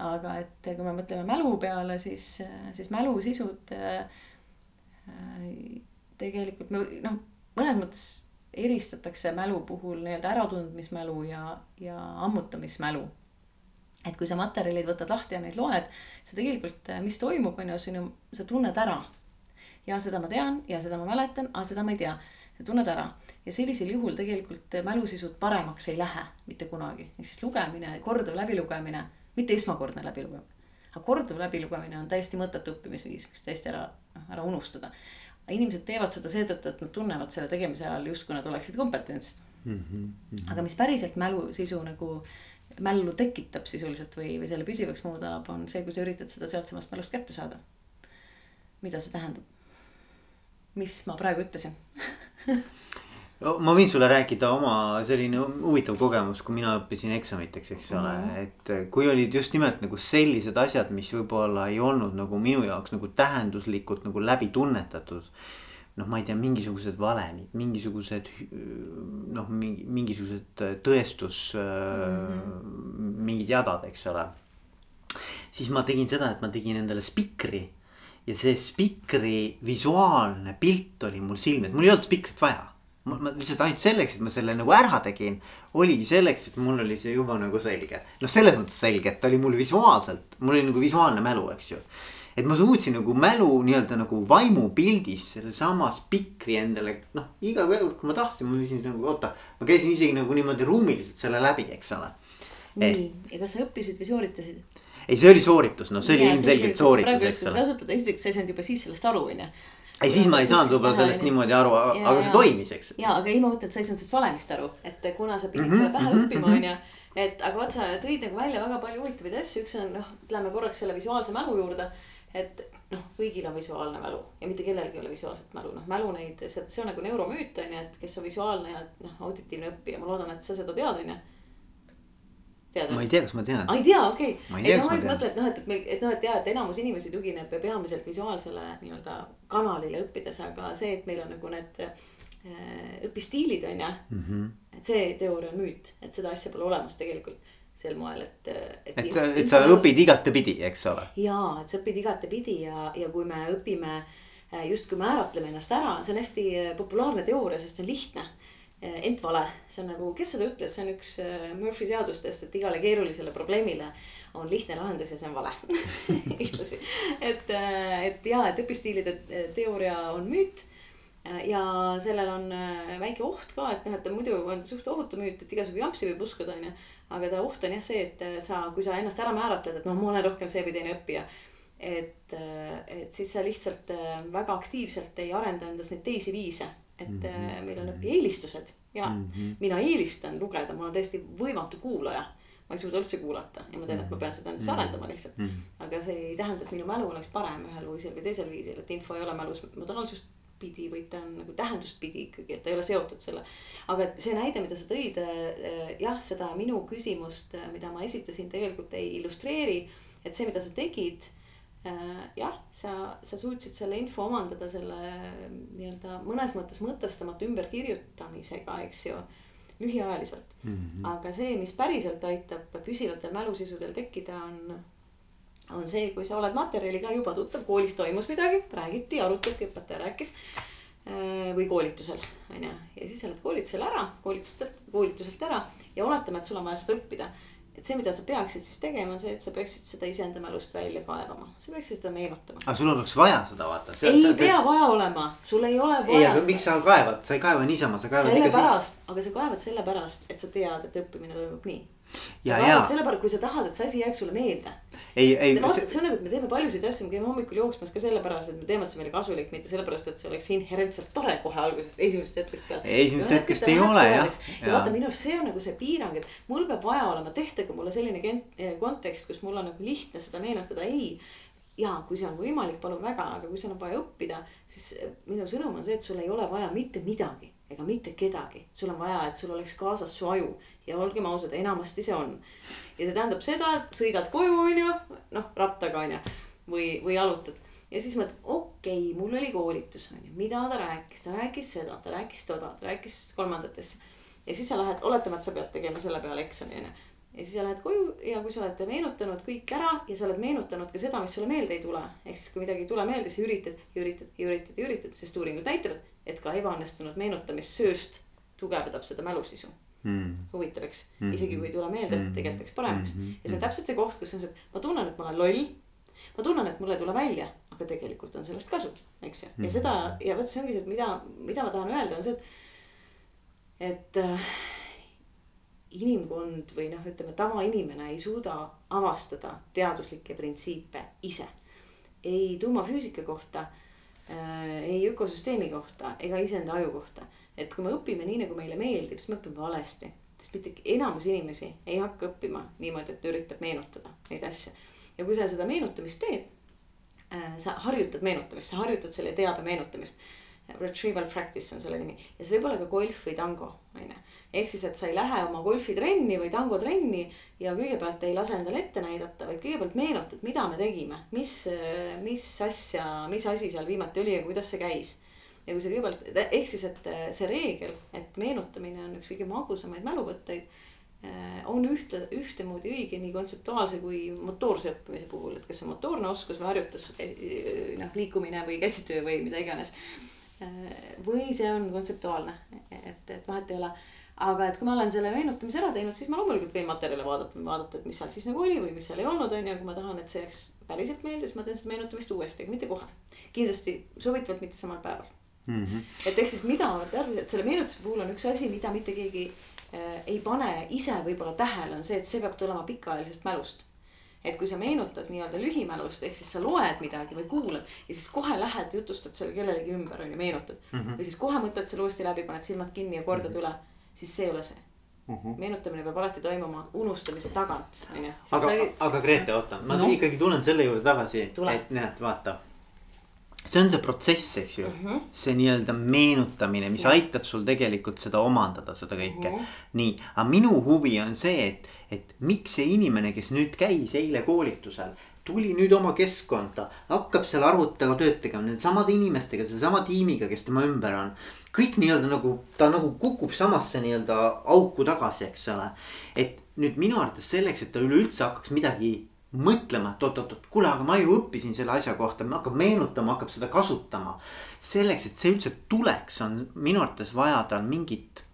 aga et kui me mõtleme mälu peale, siis, siis mälusisud äh, tegelikult me noh, mõnes mõttes eristatakse mälu puhul nii-öelda äratundmismälu ja, ja ammutamismälu. et kui sa materjalid võtad lahti ja neid loed, sa tegelikult, mis toimub, on ju, see on ju, sa tunned ära. ja seda ma tean ja seda ma mäletan, aga seda ma ei tea. sa tunned ära ja sellisel juhul tegelikult mälusisud paremaks ei lähe mitte kunagi, ehk siis lugemine, kordav läbilugemine mitte esmakordne läbilugemine. aga korduv läbilugemine on täiesti mõttetu õppimisviis, võiks täiesti ära, noh ära unustada. inimesed teevad seda seetõttu, et nad tunnevad selle tegemise ajal justkui nad oleksid kompetentsed mm. -hmm. aga mis päriselt mälusisu nagu mällu tekitab sisuliselt või, või selle püsivaks muudab, on see, kui sa üritad seda sealtsamast mälust kätte saada. mida see tähendab? mis ma praegu ütlesin [LAUGHS] ma võin sulle rääkida oma selline huvitav kogemus, kui mina õppisin eksamiteks, eks ole mm, -hmm. et kui olid just nimelt nagu sellised asjad, mis võib-olla ei olnud nagu minu jaoks nagu tähenduslikult nagu läbi tunnetatud. noh, ma ei tea, mingisugused valemid, mingisugused noh, mingi mingisugused tõestus mm, -hmm. mingid jadad, eks ole. siis ma tegin seda, et ma tegin endale spikri ja see spikri visuaalne pilt oli mul silme ees, mul ei olnud spikrit vaja ma, ma lihtsalt ainult selleks, et ma selle nagu ära tegin, oligi selleks, et mul oli see juba nagu selge. noh, selles mõttes selge, et ta oli mul visuaalselt, mul oli nagu visuaalne mälu, eks ju. et ma suutsin nagu mälu nii-öelda nagu vaimupildis sellesama spikri endale, noh, iga kord, kui ma tahtsin, ma võisin nagu oota. ma käisin isegi nagu niimoodi ruumiliselt selle läbi, eks ole. nii, ja kas sa õppisid või sooritasid? ei, see oli sooritus, noh, see oli ilmselgelt sooritus, eks ole. kasutada, esiteks sa ei saanud juba siis sellest aru, on ju ei, siis ma ei saanud võib-olla sellest niimoodi aru, aga see toimis, eks. ja, aga ei, ma mõtlen, et sa ei saanud sellest valemist aru, et kuna sa pidid mm -hmm, selle pähe mm -hmm, õppima, onju. et aga vaat sa tõid nagu välja väga palju huvitavaid asju, üks on noh, lähme korraks selle visuaalse mälu juurde. et noh, kõigil on visuaalne mälu ja mitte kellelgi ei ole visuaalset mälu, noh mälu neid, see, on nagu neuromüüt onju, et kes on visuaalne ja noh, auditiivne õppija, ma loodan, et sa seda tead onju tead? ma ei tea, kas ma tean. aa, ei tea, okei okay.. et noh, ma mõtlen, et noh, et, et meil, et noh, et jaa, et enamus inimesi tugineb peamiselt visuaalsele nii-öelda kanalile õppides, aga see, et meil on nagu need äh, õpistiilid on ju mm. -hmm. et see teooria on müüt, et seda asja pole olemas tegelikult sel moel, et. et, et, sa, et sa õpid igatepidi, eks ole. jaa, et sa õpid igatepidi ja, ja kui me õpime äh, justkui määratleme ennast ära, see on hästi äh, populaarne teooria, sest see on lihtne ent vale, see on nagu, kes seda ütles, see on üks eh, Murphy seadustest, et igale keerulisele probleemile on lihtne lahendus ja see on vale [LAUGHS] ühtlasi. et, eh, et ja, et õpistiilide teooria on müüt. ja sellel on väike oht ka, et noh, et muidu on suht ohutu müüt, et igasugu jampsi võib uskuda, onju. aga ta oht on jah see, et sa, kui sa ennast ära määratled, et noh, ma olen rohkem see või teine õppija et, et siis sa lihtsalt väga aktiivselt ei arenda endas neid teisi viise et mm -hmm. meil on õpieelistused ja mm -hmm. mina eelistan lugeda, ma olen täiesti võimatu kuulaja. ma ei suuda üldse kuulata ja ma tean, et ma pean seda endas mm -hmm. arendama lihtsalt mm. -hmm. aga see ei tähenda, et minu mälu oleks parem ühel viisil või teisel viisil, et info ei ole mälus modaalsust pidi, vaid ta on nagu tähendust pidi ikkagi, et ta ei ole seotud selle. aga see näide, mida sa tõid, äh, jah, seda minu küsimust, mida ma esitasin, tegelikult ei illustreeri. et see, mida sa tegid jah, sa, sa suutsid selle info omandada selle nii-öelda mõnes mõttes mõtestamata ümberkirjutamisega, eks ju. lühiajaliselt mm, -hmm. aga see, mis päriselt aitab püsivatel mälusisudel tekkida, on. on see, kui sa oled materjaliga juba tuttav, koolis toimus midagi, räägiti, arutati, õpetaja rääkis. Äh, või koolitusel, on ju, ja siis sa lähed koolitusele ära, koolituselt, koolituselt ära ja oletame, et sul on vaja seda õppida et see, mida sa peaksid siis tegema, on see, et sa peaksid seda iseenda mälust välja kaevama, sa peaksid seda meenutama. aga sul oleks vaja seda vaata. ei see, pea see... vaja olema, sul ei ole vaja. ei, aga miks sa kaevad, sa ei kaeva niisama, sa kaevad sellepärast, aga sa kaevad sellepärast, et sa tead, et õppimine toimub nii ja, ja. sellepärast, kui sa tahad, et see asi jääks sulle meelde. ei, ei. vaata see..., on nagu, et me teeme paljusid asju, me käime hommikul jooksmas ka sellepärast, et me teeme, et see meile kasulik, mitte sellepärast, et see oleks inherentselt tore kohe algusest, esimesest hetkest peale. esimesest hetkest ei ole jah. ja vaata, minu arust see on nagu see piirang, et mul peab vaja olema, tehtagu mulle selline eh, kontekst, kus mul on nagu lihtne seda meenutada, ei ja kui see on võimalik, palun väga, aga kui sul on vaja õppida, siis eh, minu sõnum on see, et sul ei ole vaja mitte midagi ega mitte kedagi, sul on vaja, et sul oleks kaasas su aju ja olgem ausad, enamasti see on. ja see tähendab seda, et sõidad koju, onju, noh rattaga onju või, või jalutad ja siis mõtled, okei okay,, mul oli koolitus onju, mida ta rääkis, ta rääkis seda, ta rääkis toda, ta rääkis kolmandatesse. ja siis sa lähed, oletame, et sa pead tegema selle peale eksami onju ja siis sa lähed koju ja kui sa oled meenutanud kõik ära ja sa oled meenutanud ka seda, mis sulle meelde ei tule. ehk siis, kui midagi ei tule meelde, siis üritad ja üritad ja üritad ja üritad, sest uuringud näitavad, et ka ebaõnnestunud meenutamissööst tugevdab seda mälusisu mm.. huvitav, eks mm, -hmm. isegi kui ei tule meelde, et tegelikult läks paremaks mm. -hmm. ja see on täpselt see koht, kus on see, et ma tunnen, et ma olen loll. ma tunnen, et mul ei tule välja, aga tegelikult on sellest kasu, eks ju, ja mm -hmm. seda ja vot see ongi see, et mida, mida ma tahan öelda, on see, et. et äh, inimkond või noh, ütleme tavainimene ei suuda avastada teaduslikke printsiipe ise. ei tuumafüüsika kohta äh,, ei ökosüsteemi kohta ega iseenda aju kohta et kui me õpime nii, nagu meile meeldib, siis me õpime valesti. sest mitte enamus inimesi ei hakka õppima niimoodi, et üritab meenutada neid asju. ja kui sa seda meenutamist teed äh,, sa harjutad meenutamist, sa harjutad selle teabe meenutamist. Retrieval practice on selle nimi ja see võib olla ka golf või tango, on ju. ehk siis, et sa ei lähe oma golfitrenni või tangotrenni ja kõigepealt ei lase endale ette näidata, vaid kõigepealt meenutad, mida me tegime, mis, mis asja, mis asi seal viimati oli ja kuidas see käis ja kui sa kõigepealt, ehk siis, et äh, see reegel, et meenutamine on üks kõige magusamaid mäluvõtteid. Äh, on ühte, ühtemoodi õige nii kontseptuaalse kui motoorse õppimise puhul, et kas see motoorne oskus või harjutus, äh, noh liikumine või käsitöö või mida iganes. või see on kontseptuaalne, et, et vahet ei ole aga et kui ma olen selle meenutamise ära teinud, siis ma loomulikult võin materjale vaadata vaadata, et mis seal siis nagu oli või mis seal ei olnud, on ju, kui ma tahan, et see jääks päriselt meelde, siis ma teen seda meenutamist uuesti, aga mitte kohe. kindlasti soovitavalt mitte samal päeval mm. -hmm. et ehk siis mida tarvis, et selle meenutuse puhul on üks asi, mida mitte keegi äh, ei pane ise võib-olla tähele, on see, et see peab tulema pikaajalisest mälust et kui sa meenutad nii-öelda lühimälust, ehk siis sa loed midagi või kuulad ja siis kohe lähed jutustad selle kellelegi ümber on ju, meenutad mm. -hmm. või siis kohe mõtled selle uuesti läbi, paned silmad kinni ja kordad mm -hmm. üle siis see ei ole see. Mhm. -huh. meenutamine peab alati toimuma unustamise tagant, on ju. aga sai..., aga Grete, oota, ma no. ikkagi tulen selle juurde tagasi, et näed, vaata. See on see protsess, eks ju mhm. -huh. see nii-öelda meenutamine, mis ja. aitab sul tegelikult seda omandada, seda kõike. Mhm. -huh. nii, aga minu huvi on see, et, et miks see inimene, kes nüüd käis eile koolitusel tuli nüüd oma keskkonda, hakkab seal arvutiga tööd tegema nende samade inimestega, sellesama tiimiga, kes tema ümber on kõik nii-öelda nagu ta nagu kukub samasse nii-öelda auku tagasi, eks ole. et nüüd minu arvates selleks, et ta üleüldse hakkaks midagi mõtlema, et oot-oot-oot, kuule, aga ma ju õppisin selle asja kohta, hakkab meenutama, hakkab seda kasutama. selleks, et see üldse tuleks, on minu arvates vaja tal mingit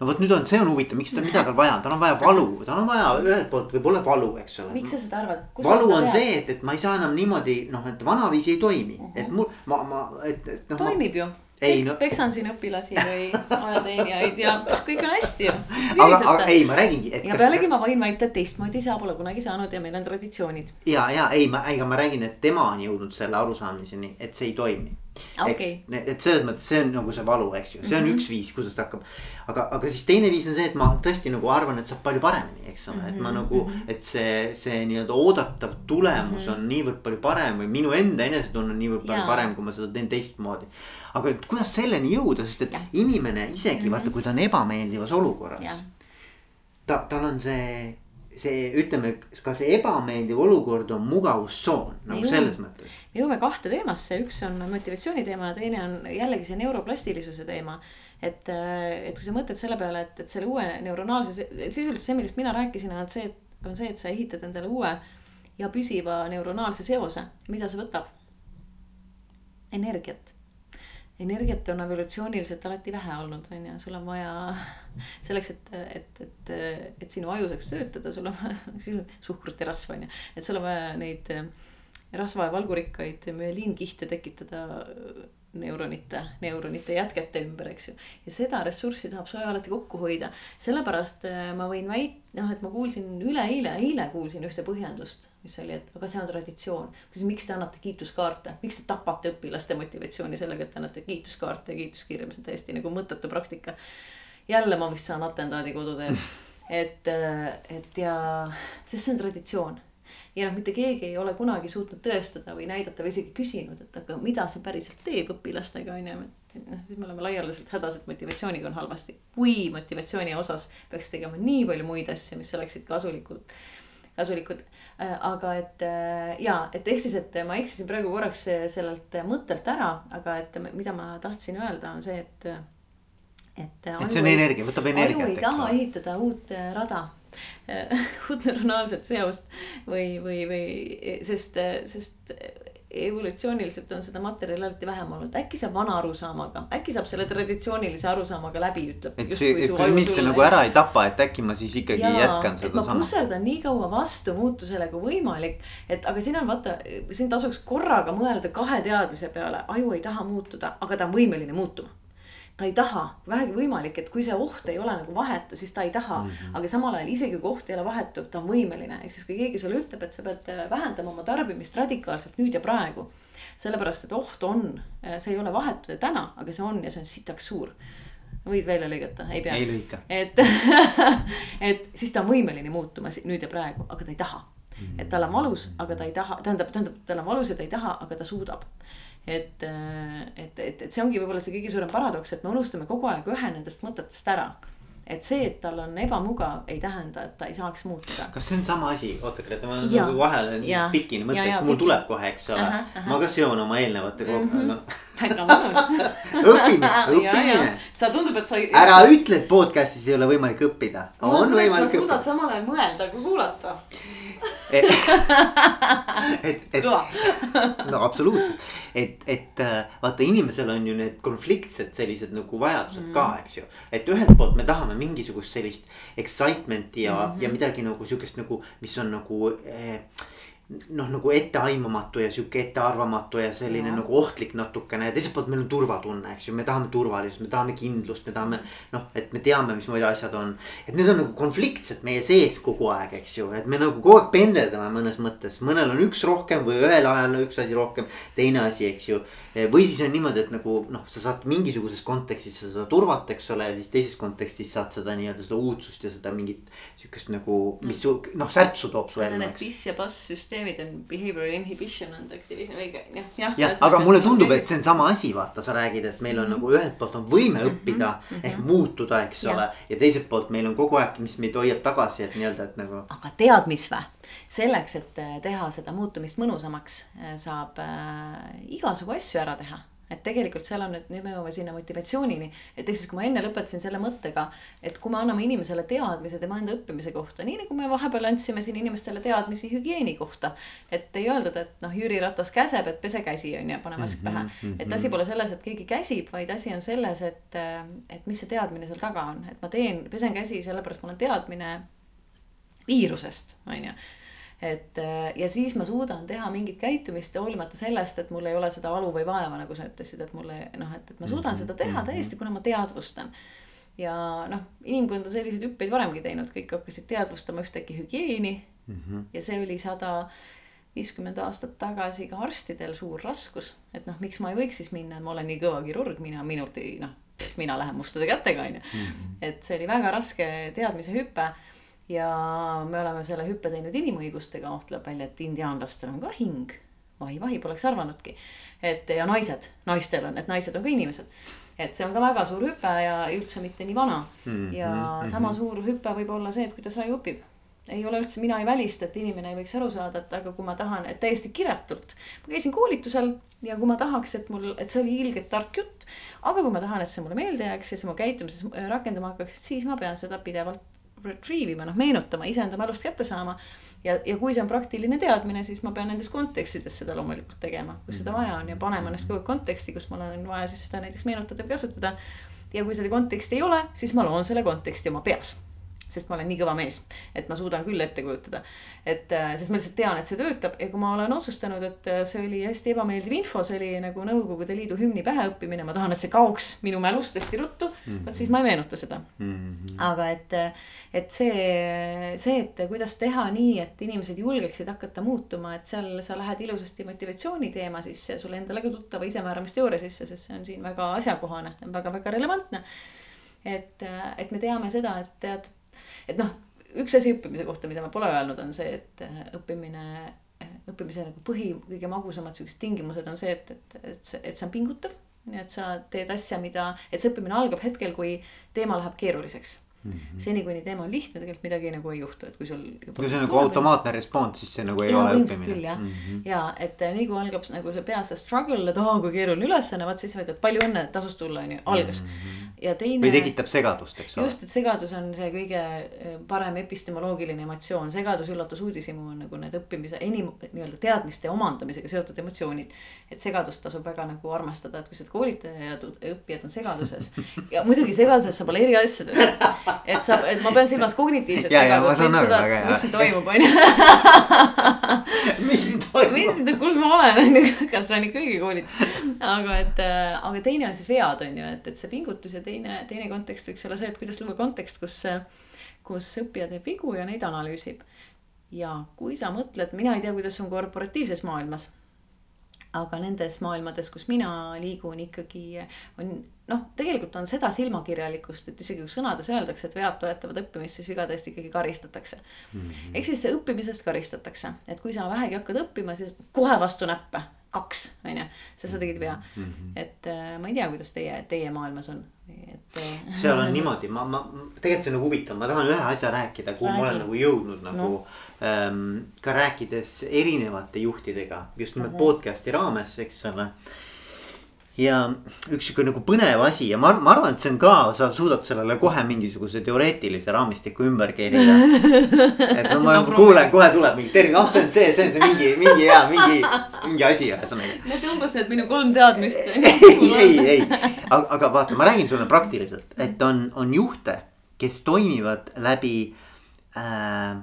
no vot nüüd on, see on huvitav, miks tal vaja on, tal on vaja valu, tal on vaja ühelt poolt võib-olla valu, eks ole. miks sa seda arvad? valu on tead? see, et, et ma ei saa enam niimoodi noh, et vanaviisi ei toimi uh, -huh. et mul, ma, ma, et, et noh. toimib ma, ju ei no. peksan siin õpilasi või ajateenijaid ja kõik on hästi ju. aga, aga ei, ma räägingi. ja pealegi ma võin väita, et teistmoodi sa pole kunagi saanud ja meil on traditsioonid. ja, ja ei, ma, ega ma räägin, et tema on jõudnud selle arusaamiseni, et see ei toimi okay.. et selles mõttes see on nagu see valu, eks ju, see on mm -hmm. üks viis, kuidas ta hakkab. aga, aga siis teine viis on see, et ma tõesti nagu arvan, et saab palju paremini, eks ole mm, -hmm. et ma mhm, nagu, mhm. et see, see nii-öelda oodatav tulemus mm -hmm. on niivõrd palju parem või minu enda enesetunne on niivõrd palju parem, kui ma seda teen teistmoodi. aga kuidas selleni jõuda, sest et ja. inimene isegi mm -hmm. vaata, kui ta on ebameeldivas olukorras. ta, tal on see see, ütleme, ka see ebameeldiv olukord on mugavustsoon nagu jõuame, selles mõttes. me jõuame kahte teemasse, üks on motivatsiooni teema ja teine on jällegi see neuroplastilisuse teema. et, et kui sa mõtled selle peale, et, et selle uue neuronaalse, sisuliselt see, millest mina rääkisin, on see, et on see, et sa ehitad endale uue ja püsiva neuronaalse seose, mida see võtab? energiat energiat on evolutsiooniliselt alati vähe olnud, on ju, sul on vaja selleks, et, et, et, et sinu aju saaks töötada, sul on vaja [LAUGHS] suhkrut ja rasva on ju, et sul on vaja neid rasva ja valgurikkaid müeliinkihte tekitada neuronite, neuronite jätkete ümber, eks ju. ja seda ressurssi tahab soe alati kokku hoida, sellepärast äh, ma võin väit-, noh, et ma kuulsin üleeile, eile kuulsin ühte põhjendust, mis oli, et aga see on traditsioon. küsin, miks te annate kiituskaarte, miks te tapate õpilaste motivatsiooni sellega, et te annate kiituskaarte ja kiituskirju, mis on täiesti nagu mõttetu praktika. Jälle ma vist saan atendaadi koduteel [LAUGHS] et, äh, et ja, sest see on traditsioon ja noh, mitte keegi ei ole kunagi suutnud tõestada või näidata või isegi küsinud, et aga mida see päriselt teeb õpilastega on ju, et noh, siis me oleme laialdaselt hädas, et motivatsiooniga on halvasti. kui motivatsiooni osas peaks tegema nii palju muid asju, mis oleksid kasulikud kasulikud, äh, aga et äh, ja, et ehk siis, et ma eksisin praegu korraks sellelt mõttelt ära, aga et mida ma tahtsin öelda, on see, et. Et. et see on energia, võtab energiat. aju ei taha ehitada uut äh, rada [LAUGHS] uut neuronaalset seost või, või, või sest, sest evolutsiooniliselt on seda materjali alati vähem olnud, äkki saab vana arusaamaga, äkki saab selle traditsioonilise arusaamaga läbi, ütleb. et see, kui mind see nagu ära ei tapa, et äkki ma siis ikkagi Jaa, jätkan seda sama. ma pusserdan nii kaua vastu muutusele kui võimalik, et aga siin on vaata, siin tasuks korraga mõelda kahe teadmise peale, aju ei taha muutuda, aga ta on võimeline muutuma ta ei taha, vähegi võimalik, et kui see oht ei ole nagu vahetu, siis ta ei taha mm. -hmm. aga samal ajal isegi kui oht ei ole vahetu, ta on võimeline, ehk siis kui keegi sulle ütleb, et sa pead äh, vähendama oma tarbimist radikaalselt nüüd ja praegu. sellepärast, et oht on, äh, see ei ole vahetu ja täna, aga see on ja see on sitaks suur võid välja lõigata, ei pea. ei lõika. et [LAUGHS] et siis ta on võimeline muutuma nüüd ja praegu, aga ta ei taha. et tal on valus, aga ta ei taha, tähendab, tähendab, tal on valus ja ta ei taha, aga ta suudab et, et, et, et see ongi võib-olla see kõige suurem paradoks, et me unustame kogu aeg ühe nendest mõtetest ära et see, et tal on ebamugav, ei tähenda, et ta ei saaks muutuda. kas see on sama asi, oota Grete, ma nagu vahele pikini mõtlen, kui mul tuleb kohe, eks ole ma ka seon oma eelnevate mm -hmm. no. väga mõnus [LAUGHS] õppimine, [LAUGHS] õppimine. sa tundub, et sa. ära ütle, et podcast'is ei ole võimalik õppida. on võimalik õppida. sa suudad samal ajal mõelda kui kuulata [LAUGHS] et, et no absoluutselt, et, et äh, vaata, inimesel on ju need konfliktsed sellised nagu vajadused mm. ka, eks ju. et ühelt poolt me tahame mingisugust sellist excitement'i ja mm, -hmm. ja midagi nagu sihukest nagu, mis on nagu eh, noh, nagu etteaimamatu ja sihuke ettearvamatu ja selline ja. nagu ohtlik natukene ja teiselt poolt meil on turvatunne, eks ju, me tahame turvalisust, me tahame kindlust, me tahame. noh, et me teame, mismoodi asjad on, et need on nagu konfliktsed meie sees kogu aeg, eks ju, et me nagu kogu aeg pendeldame mõnes mõttes, mõnel on üks rohkem või ühel ajal üks asi rohkem. teine asi, eks ju, või siis on niimoodi, et nagu noh, sa saad mingisuguses kontekstis seda turvat, eks ole, ja siis teises kontekstis saad seda nii-öelda seda uudsust ja seda mingit sihukest nagu, mis noh, särtsu toob su ellu, piss ja pass süsteem süsteemid on behavioral inhibition and activism või jah, jah. jah, aga mulle tundub, et see on sama asi, vaata, sa räägid, et meil on mm -hmm. nagu ühelt poolt on võime mhm, õppida mm -hmm. ehk muutuda, eks ja. ole. ja teiselt poolt meil on kogu aeg, mis meid hoiab tagasi, et nii-öelda, et nagu. aga tead, mis vä? selleks, et äh, teha seda muutumist mõnusamaks, äh, saab äh, igasugu asju ära teha et tegelikult seal on nüüd, nüüd me jõuame sinna motivatsioonini. et ehk siis, kui ma enne lõpetasin selle mõttega, et kui me anname inimesele teadmise tema enda õppimise kohta, nii nagu me vahepeal andsime siin inimestele teadmisi hügieeni kohta. et ei öeldud, et noh, Jüri Ratas käseb, et pese käsi on ju, pane mask mm -hmm, pähe. et asi pole selles, et keegi käsib, vaid asi on selles, et, et mis see teadmine seal taga on, et ma teen, pesen käsi sellepärast, mul on teadmine viirusest, on ju et äh, ja siis ma suudan teha mingit käitumist hoolimata sellest, et mul ei ole seda valu või vaeva, nagu sa ütlesid, et mulle noh, et, et ma suudan seda teha mhm. täiesti, kuna ma teadvustan. ja noh, inimkond on selliseid hüppeid varemgi teinud, kõik hakkasid teadvustama ühtäkki hügieeni mm. -hmm. ja see oli sada viiskümmend aastat tagasi ka arstidel suur raskus, et noh, miks ma ei võiks siis minna, ma olen nii kõva kirurg, mina minult ei noh, mina lähen mustade kätega onju. Mhm. et see oli väga raske teadmise hüpe ja me oleme selle hüppe teinud inimõigustega, oh tuleb välja, et indiaanlastel on ka hing. vahi, vahi, poleks arvanudki. et ja naised, naistel on, et naised on ka inimesed. et see on ka väga suur hüpe ja üldse mitte nii vana mm. -hmm. ja -hmm. sama suur hüpe võib olla see, et kuidas aju õpib ei ole üldse, mina ei välista, et inimene ei võiks aru saada, et aga kui ma tahan, et täiesti kiretult. ma käisin koolitusel ja kui ma tahaks, et mul, et see oli ilgelt tark jutt. aga kui ma tahan, et see mulle meelde jääks ja see mu käitumises rakenduma hakkaks, siis ma pean seda pidevalt retrieve ima, noh meenutama, iseenda mälust kätte saama. ja, ja kui see on praktiline teadmine, siis ma pean nendes kontekstides seda loomulikult tegema, kus seda vaja on ja panema ennast kogu aeg konteksti, kus mul on vaja siis seda näiteks meenutada või kasutada. ja kui seda konteksti ei ole, siis ma loon selle konteksti oma peas sest ma olen nii kõva mees, et ma suudan küll ette kujutada. et äh, sest ma lihtsalt tean, et see töötab ja kui ma olen otsustanud, et äh, see oli hästi ebameeldiv info, see oli nagu Nõukogude Liidu hümni päheõppimine, ma tahan, et see kaoks minu mälust hästi ruttu mm -hmm.. vot siis ma ei meenuta seda mm. -hmm. aga et, äh, et see, see, et kuidas teha nii, et inimesed julgeksid hakata muutuma, et seal sa lähed ilusasti motivatsiooni teema sisse, sulle endale ka tuttava isemääramisteooria sisse, sest see on siin väga asjakohane, väga-väga relevantne et, et me teame seda, et teatud et noh, üks asi õppimise kohta, mida ma pole öelnud, on see, et äh, õppimine, äh, õppimise nagu põhi, kõige magusamad siuksed tingimused on see, et, et, et see, et see on pingutav. nii et sa teed asja, mida, et see õppimine algab hetkel, kui teema läheb keeruliseks Mm -hmm. seni, kuni teema on lihtne, tegelikult midagi nagu ei juhtu, et kui sul. kui see on nagu automaatne respons, siis see nagu ei ja, ole õppimine. küll jah mm, -hmm. ja et äh, nii kui algab nagu see peas see struggle, et oo oh, kui keeruline ülesanne, vaat siis sa ütled palju õnne, tasus tulla on ju, algas mm. -hmm ja teine. või tekitab segadust, eks ole. just, et segadus on see kõige eh, parem epistemoloogiline emotsioon, segadus, üllatus, uudishimu on nagu need õppimise enim nii-öelda teadmiste omandamisega seotud emotsioonid. et segadust tasub väga nagu armastada, et kui sa oled koolitaja ja õppijad on segaduses [LAUGHS] ja muidugi segaduses saab olla eri asjadest. et sa, et ma pean silmas kognitiivset segadust, seda, mis siin toimub, on ju. [LAUGHS] mis siin toimub? Mis kus ma olen, on ju, kas on ikka õige koolitus. aga et, äh, aga teine on siis vead, on ju, et, et see pingutus ja teine, teine kontekst võiks olla see, et kuidas luua kontekst, kus, kus õppija teeb vigu ja neid analüüsib. ja kui sa mõtled, mina ei tea, kuidas on korporatiivses maailmas. aga nendes maailmades, kus mina liigun, ikkagi on noh, tegelikult on seda silmakirjalikkust, et isegi kui sõnades öeldakse, et vead toetavad õppimist, siis vigade eest ikkagi karistatakse mm -hmm.. ehk siis õppimisest karistatakse, et kui sa vähegi hakkad õppima, siis kohe vastu näppe kaks, on ju, sest sa tegid vea mm. -hmm. et äh, ma ei tea, kuidas teie, teie maailmas on, et äh,. seal on [LAUGHS] niimoodi, ma, ma, tegelikult see on nagu huvitav, ma tahan ühe asja rääkida, kuhu Räägi. ma olen nagu jõudnud nagu no. ähm,. ka rääkides erinevate juhtidega, just nimelt uh -huh. podcast'i raames, eks ole ja üks sihuke nagu põnev asi ja ma, ma arvan, et see on ka, sa suudad sellele kohe mingisuguse teoreetilise raamistiku ümber keerida. [LAUGHS] et no ma no, kuulen, kohe tuleb mingi termin, ah see on see, see on see mingi, mingi hea, mingi, mingi asi ühesõnaga. Need umbes need minu kolm teadmist [LAUGHS] ei, ei, ei, aga, aga vaata, ma räägin sulle praktiliselt, et on, on juhte, kes toimivad läbi äh,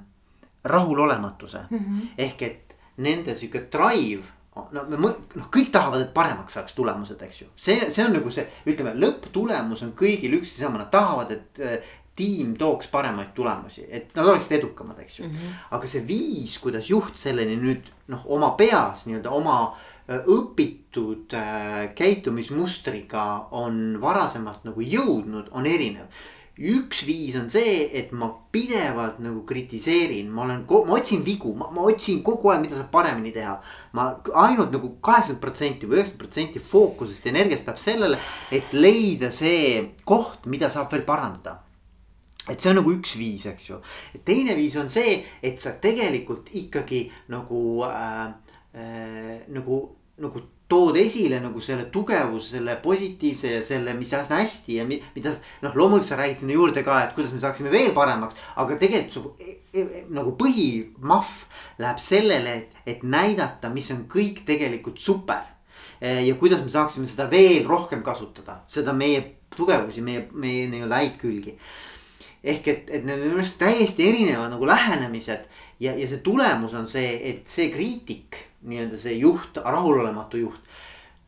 rahulolematuse mm. -hmm. ehk et nende sihuke drive no me noh, kõik tahavad, et paremaks saaks tulemused, eks ju. see, see on nagu see, ütleme, lõpptulemus on kõigil üks ja sama, nad tahavad, et äh, tiim tooks paremaid tulemusi, et nad oleksid edukamad, eks ju mm. -hmm. aga see viis, kuidas juht selleni nüüd noh, oma peas nii-öelda oma äh, õpitud äh, käitumismustriga on varasemalt nagu jõudnud, on erinev üks viis on see, et ma pidevalt nagu kritiseerin, ma olen, ma otsin vigu, ma, otsin kogu aeg, mida saab paremini teha. ma ainult nagu kaheksakümmend protsenti või üheksakümmend protsenti fookusest ja energiast läheb sellele, et leida see koht, mida saab veel parandada et see on nagu üks viis, eks ju. teine viis on see, et sa tegelikult ikkagi nagu äh,, äh, nagu, nagu tood esile nagu selle tugevuse, selle positiivse ja selle, mis on hästi ja mida noh, loomulikult sa räägid sinna juurde ka, et kuidas me saaksime veel paremaks. aga tegelikult su e, e, nagu põhimahv läheb sellele, et, et näidata, mis on kõik tegelikult super. E, ja kuidas me saaksime seda veel rohkem kasutada, seda meie tugevusi, meie, meie nii-öelda häid külgi. ehk et, et need on minu arust täiesti erinevad nagu lähenemised ja, ja see tulemus on see, et see kriitik nii-öelda see juht, rahulolematu juht.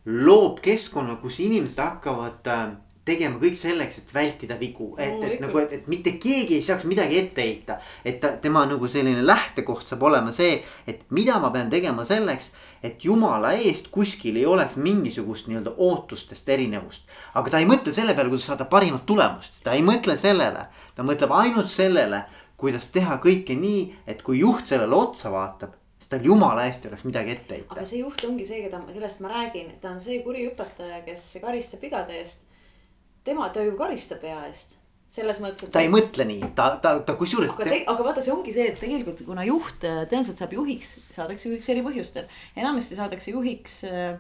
loob keskkonna, kus inimesed hakkavad äh, tegema kõik selleks, et vältida vigu, et, et nagu, et, et mitte keegi ei saaks midagi ette heita. et ta, tema nagu selline lähtekoht saab olema see, et mida ma pean tegema selleks, et jumala eest kuskil ei oleks mingisugust nii-öelda ootustest erinevust. aga ta ei mõtle selle peale, kuidas saada parimat tulemust, ta ei mõtle sellele, ta mõtleb ainult sellele kuidas teha kõike nii, et kui juht sellele otsa vaatab, siis tal jumala eest ei oleks midagi ette heita. aga see juht ongi see, keda, kellest ma räägin, ta on see kuri õpetaja, kes karistab vigade eest. tema, ta ju karistab vea eest selles mõttes, et. ta ei mõtle nii, ta, ta, ta kusjuures. aga, te... aga vaata, see ongi see, et tegelikult kuna juht tõenäoliselt saab juhiks, saadakse juhiks eri põhjustel. enamasti saadakse juhiks äh,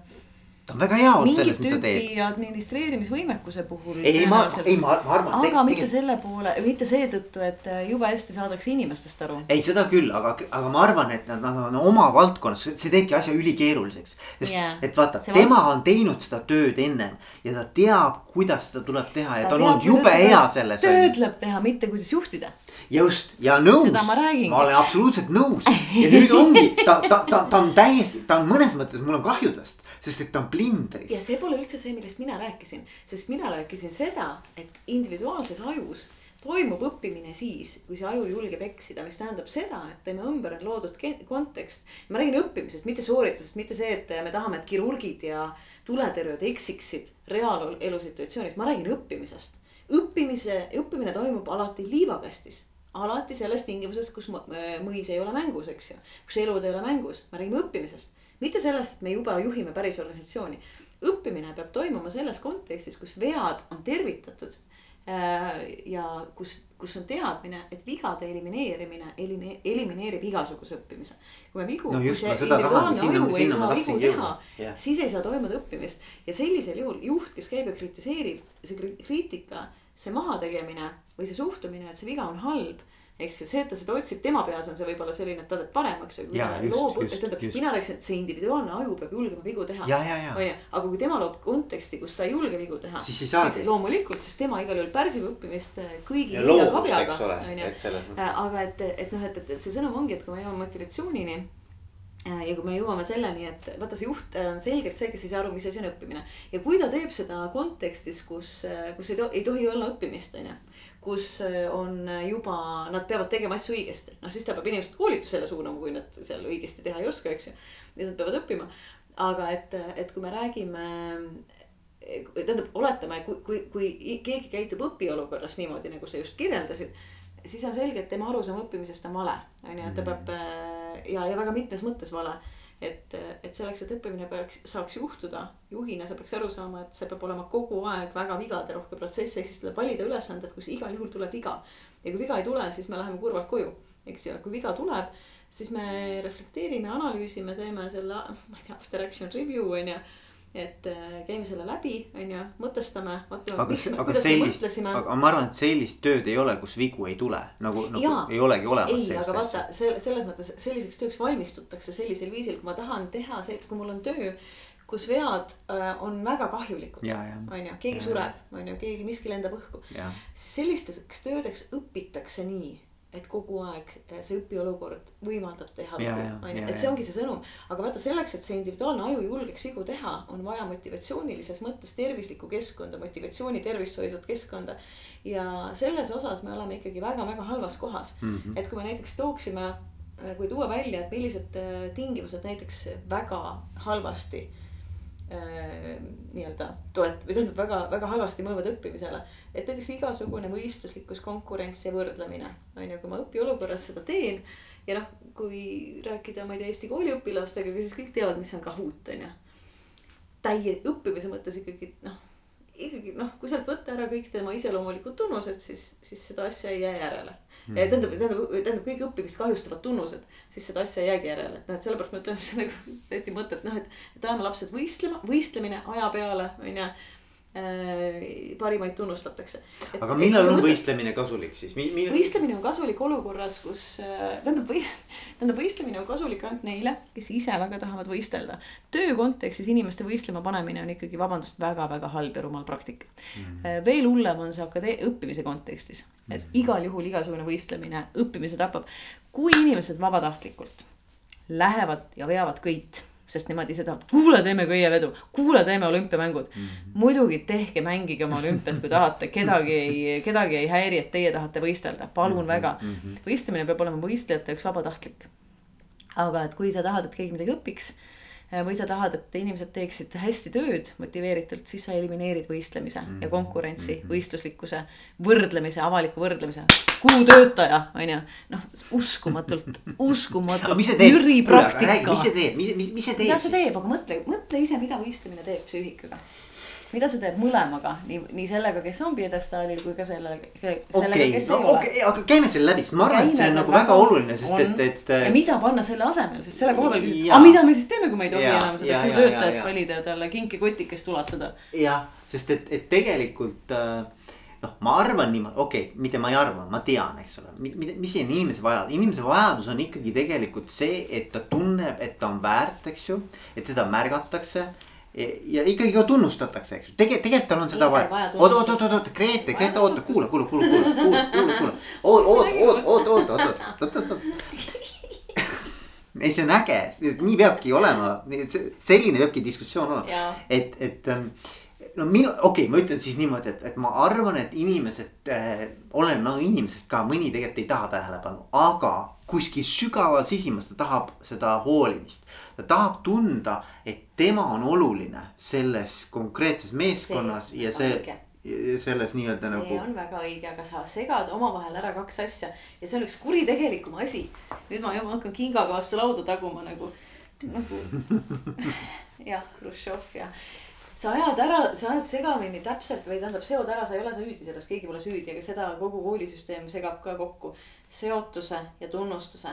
ta on väga hea olnud selles, mis ta teeb. administreerimisvõimekuse puhul. ei, ma, ei, ma, ma arvan. aga te, mitte selle poole, mitte seetõttu, et äh, jube hästi saadakse inimestest aru. ei, seda küll, aga, aga ma arvan, et nad, nad on oma valdkonnas, see teebki asja ülikeeruliseks. sest yeah. et vaata, tema on teinud seda tööd ennem ja ta teab, kuidas seda tuleb teha ja ta, ta on olnud jube hea selles. tööd tuleb teha, mitte kuidas juhtida. just ja nõus, ma, ma olen absoluutselt nõus ja nüüd ongi ta, ta, ta, ta on täiesti, ta on mõnes mõttes, mul on kahju tast sest et ta on plindris. ja see pole üldse see, millest mina rääkisin, sest mina rääkisin seda, et individuaalses ajus toimub õppimine siis, kui see aju julgeb eksida, mis tähendab seda, et tema ümber on loodud kontekst. ma räägin õppimisest, mitte sooritusest, mitte see, et me tahame, et kirurgid ja tuletõrjujad eksiksid reaalelu situatsioonis, ma räägin õppimisest. õppimise, õppimine toimub alati liivakastis alati selles tingimuses, kus mõis ei ole mängus, eks ju, kus elud ei ole mängus, me räägime õppimisest mitte sellest, et me juba juhime päris organisatsiooni. õppimine peab toimuma selles kontekstis, kus vead on tervitatud. Äh, ja kus, kus on teadmine, et vigade elimineerimine eline, elimineerib igasuguse õppimise. kui me vigu no, just, individuaalne aju ei saa vigu teha siis ei saa toimuda õppimist. ja sellisel juhul juht, kes käib ja kritiseerib, see kriitika, see mahategemine või see suhtumine, et see viga on halb eks ju, see, et ta seda otsib, tema peas on see võib-olla selline, et ta teeb paremaks. tähendab, mina rääkisin, et see individuaalne aju peab julgema vigu teha. onju, aga kui tema loob konteksti, kus ta ei julge vigu teha. siis, siis loomulikult, sest tema igal juhul pärsib õppimist äh, kõigi äh, aga et, et noh, et, et, et see sõnum ongi, et kui me jõuame motivatsioonini äh, ja kui me jõuame selleni, et vaata, see juht on selgelt see, kes ei saa aru, mis asi on õppimine. ja kui ta teeb seda kontekstis, kus, kus ei, to ei tohi olla õppimist, onju kus äh, on äh, juba, nad peavad tegema asju õigesti. noh, siis ta peab inimesed koolitusele suunama, kui nad seal õigesti teha ei oska, eks ju. ja siis nad peavad õppima. aga et, et kui me räägime, tähendab, oletame, kui, kui, kui keegi käitub õpiolukorras niimoodi, nagu sa just kirjeldasid. siis on selge, et tema arusaam õppimisest on vale, on ju, et ta peab äh, ja, ja väga mitmes mõttes vale et, et selleks, et õppimine peaks, saaks juhtuda, juhina sa peaks aru saama, et see peab olema kogu aeg väga vigaderohke protsess, ehk siis tuleb valida ülesanded, kus igal juhul tuleb viga. ja kui viga ei tule, siis me läheme kurvalt koju, eks ju, kui viga tuleb, siis me reflekteerime, analüüsime, teeme selle, ma ei tea, after action review on ju. Et äh, käime selle läbi, on ju, mõtestame. aga, aga sellist, aga ma arvan, et sellist tööd ei ole, kus vigu ei tule nagu, nagu Jaa, ei olegi olemas. ei, aga vaata, selles mõttes selliseks tööks valmistutakse sellisel viisil, kui ma tahan teha see, kui mul on töö kus vead äh, on väga kahjulikud, on ju, keegi ja, sureb, on ju, keegi, miski lendab õhku. sellisteks töödeks õpitakse nii, et kogu aeg äh, see õpiolukord võimaldab teha vigu, on ju, et see ongi see sõnum. aga vaata selleks, et see individuaalne aju julgeks vigu teha, on vaja motivatsioonilises mõttes tervislikku keskkonda, motivatsiooni tervist hoidvat keskkonda. ja selles osas me oleme ikkagi väga-väga halvas kohas mm, -hmm. et kui me näiteks tooksime äh, kui tuua välja, et millised tingimused näiteks väga halvasti nii-öelda toet- või tähendab väga, väga halvasti mõjuvad õppimisele. et näiteks igasugune võistluslikkus, konkurents ja võrdlemine on ju, kui ma õpiolukorras seda teen. ja noh, kui rääkida, ma ei tea, Eesti kooliõpilastega, siis kõik teavad, mis on Kahoot on ju. täie õppimise mõttes ikkagi noh, ikkagi noh, kui sealt võtta ära kõik tema iseloomulikud tunnused, siis, siis seda asja ei jää järele. Tähendab, tähendab, tähendab kõik õppimist kahjustavad tunnused, siis seda asja ei jäägi järele, et noh, et sellepärast ma ütlen, et see nagu [LAUGHS] täiesti mõte, et noh, et, et ajame lapsed võistlema, võistlemine aja peale, on ju parimaid tunnustatakse. aga millal on võistlemine kasulik siis Mi? Millal... võistlemine on kasulik olukorras, kus äh, tähendab või, tähendab võistlemine on kasulik ainult neile, kes ise väga tahavad võistelda. töö kontekstis inimeste võistlema panemine on ikkagi, vabandust, väga-väga halb ja rumal praktika mm. -hmm. veel hullem on see akadee-, õppimise kontekstis, et mhm. igal juhul igasugune võistlemine õppimise tapab. kui inimesed vabatahtlikult lähevad ja veavad köit sest nemad ise tahavad, kuule, teeme köievedu, kuule, teeme olümpiamängud mm. -hmm. muidugi tehke, mängige oma olümpiat, kui tahate, kedagi ei, kedagi ei häiri, et teie tahate võistelda, palun mm -hmm. väga. Mhm. võistlemine peab olema võistlejate jaoks vabatahtlik. aga et kui sa tahad, et keegi midagi õpiks või sa tahad, et inimesed teeksid hästi tööd motiveeritult, siis sa elimineerid võistlemise mm -hmm. ja konkurentsi mm, -hmm. võistluslikkuse, võrdlemise, avaliku võrdlemise. kuhu töötaja, on ju, noh uskumatult, [LAUGHS] uskumatult. see teeb, mis see teeb, mis, mis, mis see teeb? mida see teeb, aga mõtle, mõtle ise, mida võistlemine teeb psüühikaga mida see teeb mõlemaga, nii, nii sellega, kes on pjedestaalil kui ka selle, sellega okay, kes no, ei okay, ole. aga käime selle läbi, sest ma arvan, et see on nagu väga oluline, sest on. et, et. ja mida panna selle asemel, sest selle koha peal küsib, aga mida me siis teeme, kui me ei tohi ja, enam seda töötajat valida ja talle kinkikotikest ulatada. jah, sest et, et tegelikult äh, noh, ma arvan niimoodi, okei okay,, mitte ma ei arva, ma tean, eks ole, mida, mis on inimese vajadus, inimese vajadus on ikkagi tegelikult see, et ta tunneb, et ta on väärt, eks ju. et teda märgatakse ja ikkagi ka tunnustatakse, eks ju, tegelikult, tegelikult tal on seda vaja. oot, oot, oot, oot, oot, Grete, Grete, oota, kuula, kuula, kuula, kuula, kuula, kuula, kuula. [LAUGHS] oot, oot, oot, oot, oot, oot, oot, oot, oot. [LAUGHS] ei, see on äge, nii peabki olema, selline peabki diskussioon olema, et, et ähm, no minu, okei okay,, ma ütlen siis niimoodi, et, et ma arvan, et inimesed äh,, olen nagu inimesest ka, mõni tegelikult ei taha tähelepanu, aga kuskil sügaval sisimas ta tahab seda hoolimist. ta tahab tunda, et tema on oluline selles konkreetses meeskonnas see ja see selles nii-öelda nagu. see on väga õige, aga sa segad omavahel ära kaks asja ja see on üks kuritegelikum asi. nüüd ma, ma hakkan kingaga vastu lauda taguma nagu, nagu [LAUGHS] [LAUGHS] jah, Hruštšov ja sa ajad ära, sa ajad segamini täpselt või tähendab, seod ära, sa ei ole süüdi selles, keegi pole süüdi, aga seda kogu koolisüsteem segab ka kokku. seotuse ja tunnustuse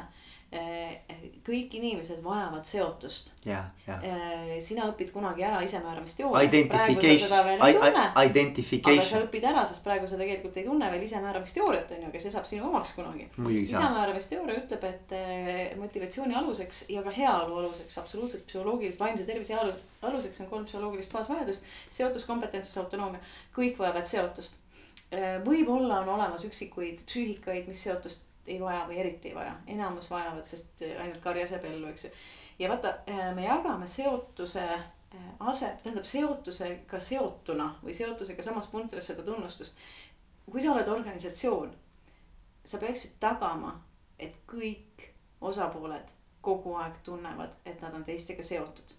kõik inimesed vajavad seotust. Eh, sina õpid kunagi ära isemääramist-teooriat. Identification. aga sa õpid ära, sest praegu sa tegelikult ei tunne veel isemääramist-teooriat on ju, aga see saab sinu omaks kunagi. isemääramist-teooria ütleb, et eh, motivatsiooni aluseks ja ka heaolu aluseks, absoluutselt psühholoogilist, vaimse tervise alus, aluseks on kolm psühholoogilist baasvajadust. seotus, kompetentsus, autonoomia, kõik vajavad seotust võib-olla on olemas üksikuid psüühikaid, mis seotust ei vaja või eriti ei vaja, enamus vajavad, sest ainult karjas jääb ellu, eks ju. ja vaata, äh, me jagame seotuse äh, ase, tähendab seotusega seotuna või seotusega samas puntris seda tunnustust. kui sa oled organisatsioon, sa peaksid tagama, et kõik osapooled kogu aeg tunnevad, et nad on teistega seotud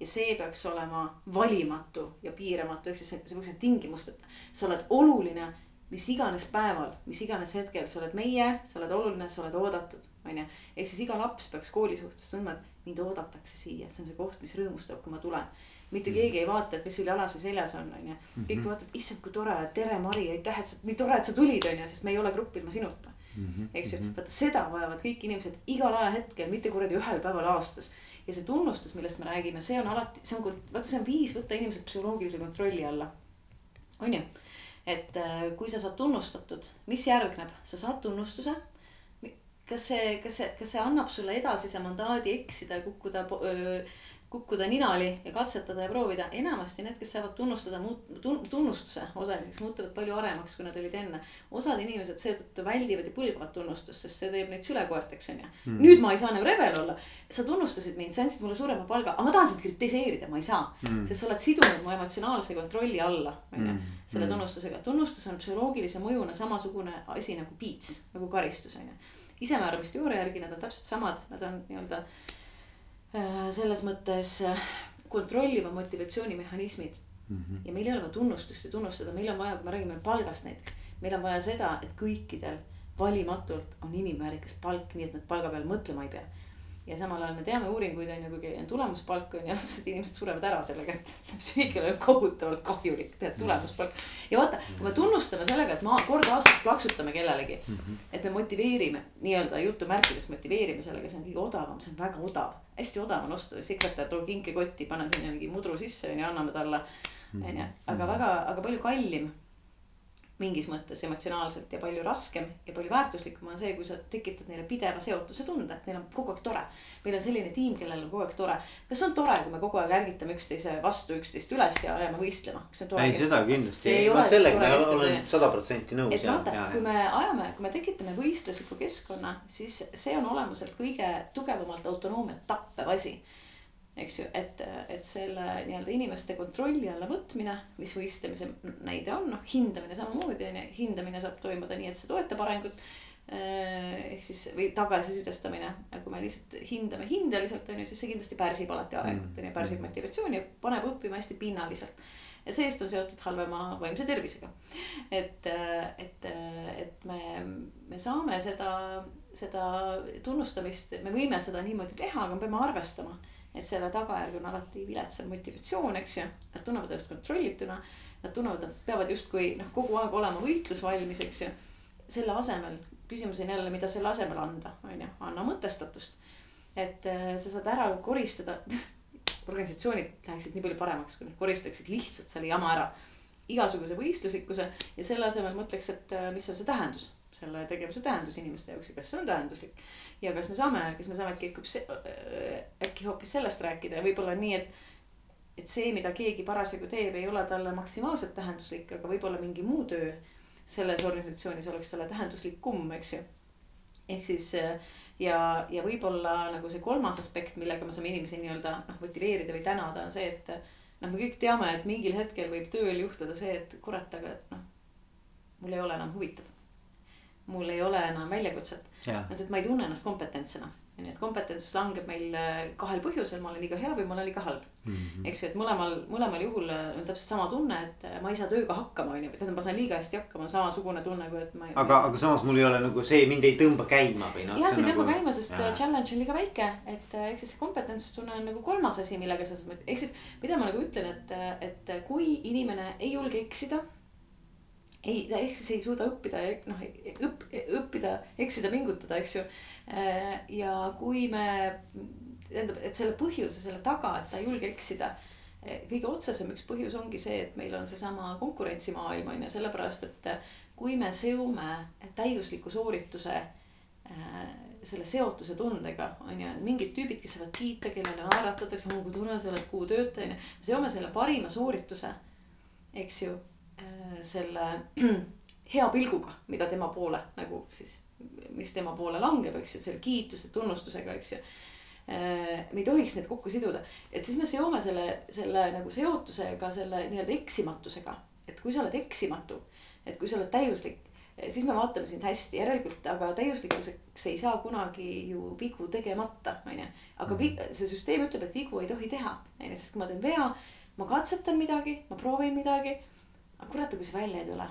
ja see peaks olema valimatu ja piiramatu, ehk siis see, see peaks olema tingimusteta. sa oled oluline mis iganes päeval, mis iganes hetkel, sa oled meie, sa oled oluline, sa oled oodatud, on ju. ehk siis iga laps peaks kooli suhtes tundma, et mind oodatakse siia, see on see koht, mis rõõmustab, kui ma tulen. mitte mhm. keegi ei vaata, et mis sul jalas või seljas on, on ju. kõik mhm. vaatavad, issand, kui tore, tere, Mari, aitäh, et sa, nii tore, et sa tulid, on ju, sest me ei ole grupp ilma sinuta. Mhm, eks ju, vaata seda vajavad kõik inimesed igal ajahetkel, mitte kuradi ühel päeval aastas ja see tunnustus, millest me räägime, see on alati, see on, vaata, see on viis võtta inimesed psühholoogilise kontrolli alla. on ju, et äh, kui sa saad tunnustatud, mis järgneb, sa saad tunnustuse. Kas see, kas see, kas see annab sulle edasise mandaadi eksida ja kukkuda öö, kukkuda ninali ja katsetada ja proovida. enamasti need, kes saavad tunnustada muut-, tunnustuse osaliseks, muutuvad palju aremaks, kui nad olid enne. osad inimesed seetõttu väldivad ja põlgavad tunnustust, sest see teeb neid sülekoerteks, on ju mm.. nüüd ma ei saa enam rebel olla. sa tunnustasid mind, sa andsid mulle suurema palga, aga ma tahan sind kritiseerida, ma ei saa mm.. sest sa oled sidunud mu emotsionaalse kontrolli alla, on ju, hmm. selle mm. tunnustusega. tunnustus on psühholoogilise mõjuna samasugune asi nagu piits, nagu karistus, on ju. isemääramiste järgi nad on täpselt samad, nad on nii-öelda selles mõttes äh, kontrolliva motivatsioonimehhanismid mm. -hmm. ja meil ei ole vaja tunnustust ja tunnustada, meil on vaja, kui me räägime palgast näiteks, meil on vaja seda, et kõikidel valimatult on inimväärikas palk, nii et nad palga peal mõtlema ei pea ja samal ajal me teame uuringuid on ju, kuigi on tulemuspalk on ju, [LAUGHS] sest inimesed surevad ära selle kätte, et see on psüühikale kohutavalt kahjulik tead tulemuspalk. ja vaata, kui me tunnustame sellega, et ma kord aastas plaksutame kellelegi mm, -hmm. et me motiveerime nii-öelda jutumärkides motiveerime sellega, see on kõige odavam, see on väga odav. Hästi odav on osta sekretär, too kinkekotti, pane sinna mingi mudru sisse on ju, anname talle. on ju, aga väga, aga palju kallim mingis mõttes emotsionaalselt ja palju raskem ja palju väärtuslikum on see, kui sa tekitad neile pideva seotuse tunde, et neil on kogu aeg tore. meil on selline tiim, kellel on kogu aeg tore. kas on tore, kui me kogu aeg ärgitame üksteise vastu üksteist üles ja ajame võistlema, ei, seda kindlasti, ma sellega olen sada protsenti nõus. et vaata, kui me ajame, kui me tekitame võistlusliku keskkonna, siis see on olemuselt kõige tugevamalt autonoomiat tappev asi eks ju, et, et selle nii-öelda inimeste kontrolli alla võtmine, mis võistlemise näide on, noh hindamine samamoodi on ju, hindamine saab toimuda nii, et see toetab arengut. Eh, ehk siis või tagasisidestamine, kui me lihtsalt hindame hindeliselt on ju, siis see kindlasti pärsib alati arengut on ju, pärsib mm. motivatsiooni ja paneb õppima hästi pinnaliselt ja see-eest on seotud halvema vaimse tervisega. et, et, et me, me saame seda, seda tunnustamist, me võime seda niimoodi teha, aga me peame arvestama et selle tagajärg on alati viletsam motivatsioon, eks ju. Nad tunnevad ennast kontrollituna. Nad tunnevad, nad peavad justkui noh, kogu aeg olema võitlusvalmis, eks ju. selle asemel, küsimus on jälle, mida selle asemel anda, on ju, anna mõtestatust. et äh, sa saad ära koristada [LAUGHS] organisatsioonid läheksid nii palju paremaks, kui nad koristaksid lihtsalt selle jama ära. igasuguse võistluslikkuse ja selle asemel mõtleks, et äh, mis on see tähendus, selle tegevuse tähendus inimeste jaoks ja kas see on tähenduslik ja kas me saame, kas me saame äkki, äh, äkki hoopis sellest rääkida ja võib-olla nii, et. et see, mida keegi parasjagu teeb, ei ole talle maksimaalselt tähenduslik, aga võib-olla mingi muu töö selles organisatsioonis oleks talle tähenduslikum, eks ju. ehk siis äh, ja, ja võib-olla nagu see kolmas aspekt, millega me saame inimesi nii-öelda noh motiveerida või tänada, on see, et. noh, me kõik teame, et mingil hetkel võib tööl juhtuda see, et kurat, aga noh. mul ei ole enam huvitav mul ei ole enam väljakutset. ma ütlesin, et ma ei tunne ennast kompetentsena. nii et kompetentsus langeb meil äh, kahel põhjusel, ma olen liiga hea või ma olen liiga halb mm. -hmm. eks ju, et mõlemal, mõlemal juhul äh, on täpselt sama tunne, et äh, ma ei saa tööga hakkama, on ju, tähendab, ma saan liiga hästi hakkama, samasugune tunne kui, et ma. aga, aga samas mul ei ole nagu see, mind ei tõmba käima või noh. jah, see ei tõmba nagu... käima, sest ja. challenge on liiga väike, et ehk siis see kompetentsustunne on nagu kolmas asi, millega sa ehk siis. mida ma nagu ütlen, et, et kui inimene ei julge eksida ei, ta ehk siis ei suuda õppida, noh õpp, õppida, eksida, pingutada, eks ju. Ja kui me, tähendab, et selle põhjuse selle taga, et ta ei julge eksida. Kõige otsesem üks põhjus ongi see, et meil on seesama konkurentsimaailm on ju, sellepärast et kui me seome täiusliku soorituse selle seotuse tundega on ju, mingid tüübid, kes saavad kiita, kellele naeratatakse, kui tore sa oled kuutöötaja on ju. seome selle parima soorituse, eks ju selle [CLEARS THROAT] hea pilguga, mida tema poole nagu siis, mis tema poole langeb, eks ju, selle kiituse, tunnustusega, eks ju. Äh, me ei tohiks neid kokku siduda, et siis me seome selle, selle nagu seotusega, selle nii-öelda eksimatusega. et kui sa oled eksimatu, et kui sa oled täiuslik, siis me vaatame sind hästi, järelikult, aga täiuslikkuseks ei saa kunagi ju vigu tegemata, on ju. aga mm. see süsteem ütleb, et vigu ei tohi teha, on ju, sest kui ma teen vea, ma katsetan midagi, ma proovin midagi aga kurat, kui see välja ei tule,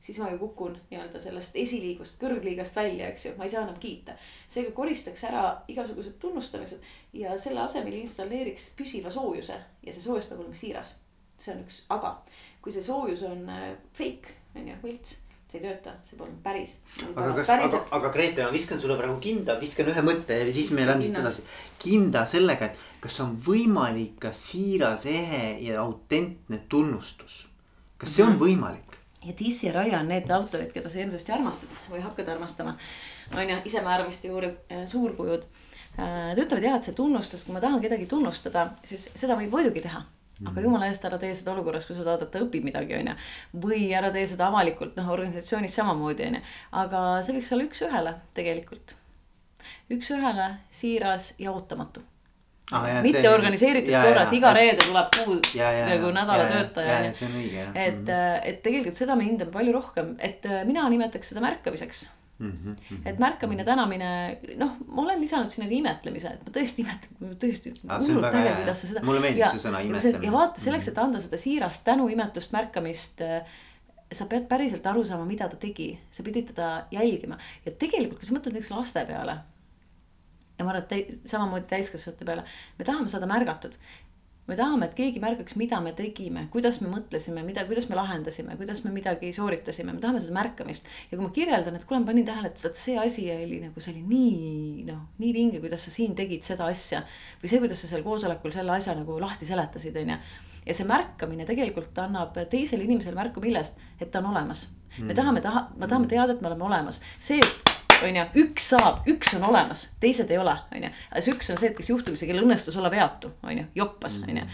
siis ma ju kukun nii-öelda sellest esiliigust, kõrgliigast välja, eks ju, ma ei saa enam kiita. seega koristaks ära igasugused tunnustamised ja selle asemel installeeriks püsiva soojuse ja see soojus peab olema siiras. see on üks aga, kui see soojus on äh, fake, on ju, võlts, see ei tööta, see polnud päris. aga kas, aga, aga Grete, ma viskan sulle praegu kinda, viskan ühe mõtte ja siis me läheme siit edasi. kinda sellega, et kas on võimalik ka siiras, ehe ja autentne tunnustus. Kas see mm -hmm. on mhm. võimalik? ja Tissi ja Raia on need autorid, keda sa hirmsasti armastad või hakkad armastama. on ju, isemääramiste juurde äh, suurkujud äh,. Nad ütlevad jah, et see tunnustus, kui ma tahan kedagi tunnustada, siis seda võib muidugi teha aga mhm. jumala eest ära tee seda olukorras, kui sa tahad, et ta õpib midagi, onju. või ära tee seda avalikult, noh organisatsioonis samamoodi, onju. aga see võiks olla üks-ühele tegelikult. üks-ühele, siiras ja ootamatu ah,. mitte see, organiseeritud ja, korras, iga reede tuleb kuu ja, ja, nagu nädala töötaja. jah. et mm, -hmm. et tegelikult seda me hindame palju rohkem, et äh, mina nimetaks seda märkamiseks Mm -hmm. et märkamine, tänamine, noh, ma olen lisanud sinna ka imetlemise, et ma tõesti imetlen, tõesti hullult äge, kuidas sa seda. mulle meeldib see sõna imetlemine. ja vaata selleks, et anda seda siirast tänu, imetlust, märkamist. Äh, sa pead päriselt aru saama, mida ta tegi, sa pidid teda jälgima ja tegelikult, kui sa mõtled näiteks laste peale. Ja ma arvan, et täi, samamoodi täiskasvanute peale, me tahame saada märgatud me tahame, et keegi märkaks, mida me tegime, kuidas me mõtlesime, mida, kuidas me lahendasime, kuidas me midagi sooritasime, me tahame seda märkamist. ja kui ma kirjeldan, et kuule, ma panin tähele, et vot see asi oli nagu, see oli nii noh, nii vinge, kuidas sa siin tegid seda asja. või see, kuidas sa seal koosolekul selle asja nagu lahti seletasid, on ju. ja see märkamine tegelikult annab teisele inimesele märku millest, et ta on olemas. me mm. tahame, taha, me tahame teada, et me oleme olemas, see, et on ju, üks saab, üks on olemas, teised ei ole, on ju. aga see üks on see, et kes juhtumisi, kellel õnnestus olla veatu, on ju, joppas, on ju.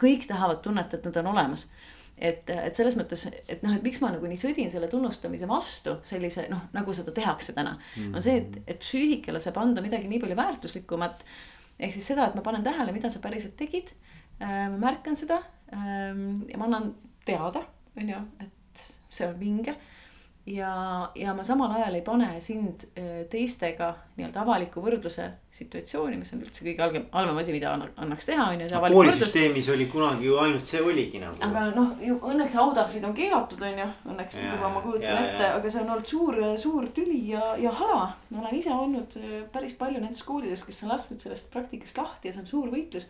kõik tahavad tunnet, et nad on olemas. et, et selles mõttes, et noh, et miks ma nagu nii sõdin selle tunnustamise vastu sellise noh, nagu seda tehakse täna. on see, et, et psüühikale saab anda midagi nii palju väärtuslikumat. ehk siis seda, et ma panen tähele, mida sa päriselt tegid. Äh, ma märkan seda ähm, ja ma annan teada, on ju, et see on vinge ja, ja ma samal ajal ei pane sind äh, teistega nii-öelda avaliku võrdluse situatsiooni, mis on üldse kõige halvem, halvem asi, mida annaks teha, on ju. koolisüsteemis oli kunagi ju ainult see oligi nagu. aga noh, õnneks autahvlid on keelatud, on ju, õnneks ja, juba ma kujutan ja, ette, aga see on olnud suur, suur tüli ja, ja hala. ma olen ise olnud äh, päris palju nendes koolides, kes on lasknud sellest praktikast lahti ja see on suur võitlus.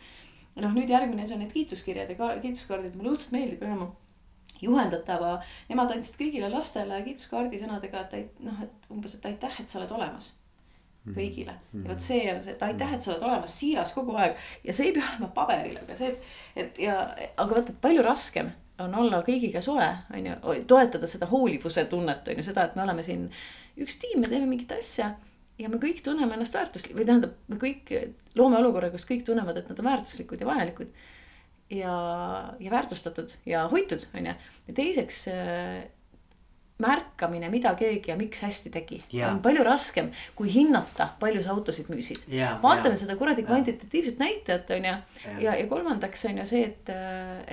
noh, nüüd järgmine asi on need kiituskirjad ja kiituskaardid, mulle õudselt meeldib ühe mu juhendatava, nemad andsid kõigile lastele kiituskaardi sõnadega, et noh, et umbes, et aitäh, et sa oled olemas mhm. kõigile mm. -hmm. ja vot see on see, et aitäh, et sa oled olemas, siiras kogu aeg ja see ei pea olema paberil, aga see, et, et ja, aga vaata, et palju raskem on olla kõigiga soe, on ju, toetada seda hoolivuse tunnet, on ju, seda, et me oleme siin üks tiim, me teeme mingit asja ja me kõik tunneme ennast väärtuslik- või tähendab, me kõik loome olukorra, kus kõik tunnevad, et nad on väärtuslikud ja vajalikud ja, ja väärtustatud ja hoitud, on ju. ja teiseks äh, märkamine, mida keegi ja miks hästi tegi yeah., on palju raskem kui hinnata, palju sa autosid müüsid yeah,. vaatame yeah. seda kuradi kvantitatiivset näitajat, on ju. ja, ja, ja kolmandaks on ju see, et,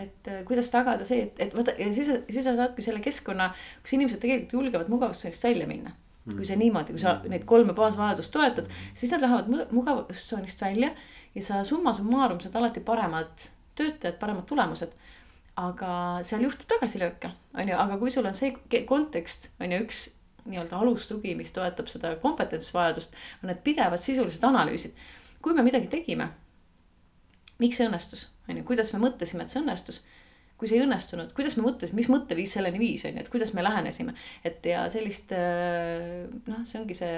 et kuidas tagada see, et, et vaata ja siis, siis sa saadki selle keskkonna, kus inimesed tegelikult julgevad mugavustsoonist välja minna kui sa niimoodi, kui sa mm. neid kolme baasvajadust toetad, siis nad lähevad mugavustsoonist välja ja sa summa summarum saad alati paremad töötajad, paremad tulemused. aga seal juhtub tagasilööke, on ju, aga kui sul on see kontekst, on ju, üks nii-öelda alustugi, mis toetab seda kompetentsvajadust, on need pidevad sisulised analüüsid. kui me midagi tegime, miks see õnnestus, on ju, kuidas me mõtlesime, et see õnnestus kui see ei õnnestunud, kuidas me mõtlesime, mis mõtteviis selleni viis, on ju, et kuidas me lähenesime. et ja sellist noh, see ongi see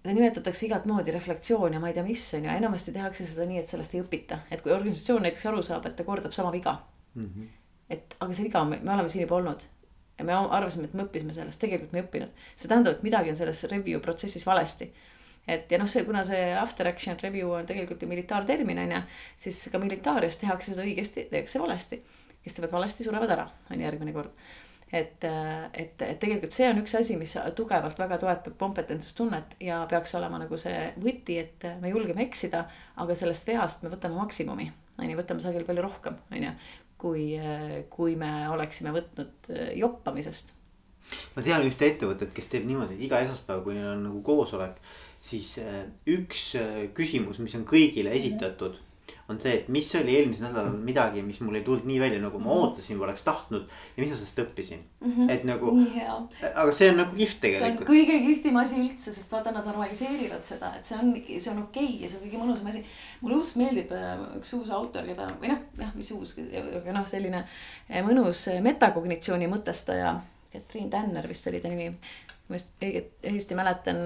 seda nimetatakse igat moodi reflektsioon ja ma ei tea, mis on ju, enamasti tehakse seda nii, et sellest ei õpita, et kui organisatsioon näiteks aru saab, et ta kordab sama viga mm. -hmm. et aga see viga on, me oleme siin juba olnud ja me arvasime, et me õppisime sellest, tegelikult me ei õppinud. see tähendab, et midagi on selles review protsessis valesti. et ja noh, see, kuna see after action review on tegelikult ju militaartermin on ju, siis ka militaarias tehakse seda õigesti, tehakse valesti. kes teevad valesti, surevad ära, on järgmine kord et, et, et tegelikult see on üks asi, mis tugevalt väga toetab kompetentsustunnet ja peaks olema nagu see võti, et me julgeme eksida, aga sellest veast me võtame maksimumi, on ju, võtame sageli palju rohkem, on ju, kui, kui me oleksime võtnud joppamisest. ma tean ühte ettevõtet, kes teeb niimoodi, et iga esmaspäev, kui neil on nagu koosolek, siis üks küsimus, mis on kõigile esitatud mm, -hmm on see, et mis oli eelmisel nädalal midagi, mis mul ei tulnud nii välja, nagu ma mhm. ootasin või oleks tahtnud. ja mis ma sellest õppisin mm, -hmm. et nagu. aga see on nagu kihvt tegelikult. see on kõige kihvtim asi üldse, sest vaata, nad normaliseerivad seda, et see on, see on okei okay ja see on kõige mõnusam asi. mulle õudselt meeldib äh, üks uus autor, keda või noh, jah, mis uus, aga noh, selline äh, mõnus metakognitsiooni mõtestaja Katriin Tänner vist oli ta nimi. Ma õiget, õigesti mäletan,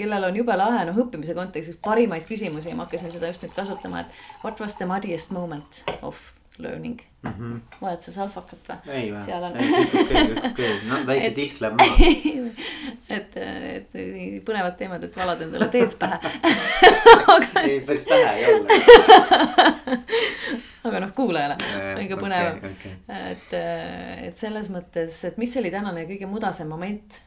kellel on jube lahe, noh õppimise kontekstis parimaid küsimusi ja ma hakkasin seda just nüüd kasutama, et what was the muddiest moment of learning mm. -hmm. vajad sa salfakat või? ei või, Seal on- no [LAUGHS] väike Et- tilk läheb maha. [LAUGHS] et, et nii põnevad teemad, et valad endale teed pähe [LAUGHS] ei, päris pähe ei ole. aga noh, kuulajale on ikka põnev okei. et, et selles mõttes, et mis oli tänane kõige mudasem moment.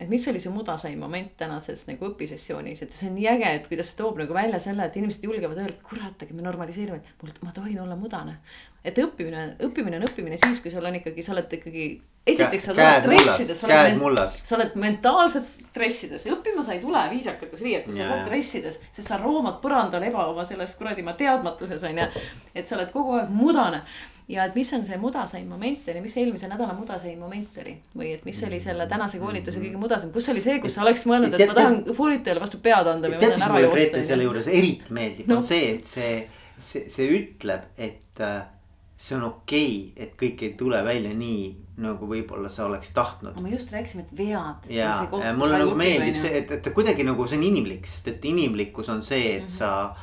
Et mis oli su mudaseim moment tänases nagu õpisessioonis, et see on nii äge, et kuidas see toob nagu välja selle, et inimesed julgevad öelda, et kurat, aga me normaliseerime, et mul, ma tohin olla mudane. et õppimine, õppimine on õppimine siis, kui sul on ikkagi, sa oled ikkagi, esiteks sa oled dressides, sa oled sa oled mentaalselt dressides, õppima sa ei tule viisakates riietes, sa oled dressides, sest sa roomad põrandal eba oma selles kuradi oma teadmatuses on ju. et sa oled kogu aeg mudane ja et mis on see mudaseim moment oli, mis eelmise nädala mudaseim moment oli või et mis oli selle tänase koolituse kõige mudasem, kus oli see, kus sa oleks mõelnud, et ma tahan koolitajale vastu pead anda või ma tahan ära mulle Grete joosta. selle juures eriti meeldib no., No. on see, et see, see, see ütleb, et äh, see on okei okay,, et kõik ei tule välja nii, nagu võib-olla sa oleks tahtnud. me just rääkisime, et vead. ja, ja mulle nagu meeldib see, et, et kuidagi nagu see on inimlik, sest et inimlikkus on see, et mm -hmm. sa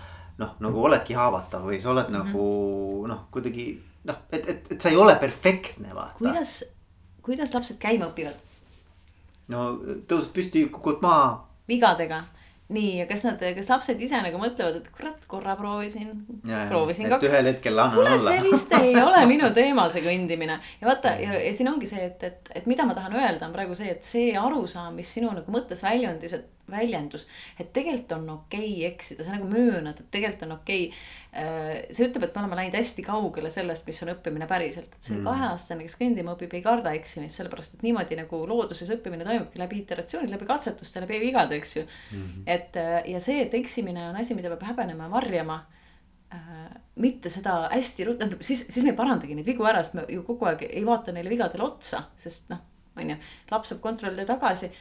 noh, nagu oledki haavatav või sa oled mm -hmm. nagu noh, kuidagi noh, et, et, et sa ei ole perfektne, vaata. kuidas, kuidas lapsed käima õpivad? no tõused püsti, kukud maha vigadega. nii, ja kas nad, kas lapsed ise nagu mõtlevad, et kurat, korra proovisin, proovisin kaks. ühel hetkel annan kuule, alla see vist ei [LAUGHS] ole minu teema, see kõndimine. ja vaata ja, ja siin ongi see, et, et, et mida ma tahan öelda, on praegu see, et see arusaam, mis sinu nagu mõttes väljundis, et väljendus, et tegelikult on okei okay eksida, sa nagu möönad, et tegelikult on okei okay.. see ütleb, et me oleme läinud hästi kaugele sellest, mis on õppimine päriselt, et see mm. kaheaastane, kes kõndima õpib, ei karda eksimist, sellepärast et niimoodi nagu looduses õppimine toimubki läbi iteratsioonid, läbi katsetuste, läbi vigade, eks ju mm. -hmm. et ja see, et eksimine on asi, mida peab häbenema ja varjama äh, mitte seda hästi tähendab siis, siis me ei parandagi neid vigu ära, sest me ju kogu aeg ei vaata neile vigadele otsa, sest noh, on ju, laps saab kontrollida tagasi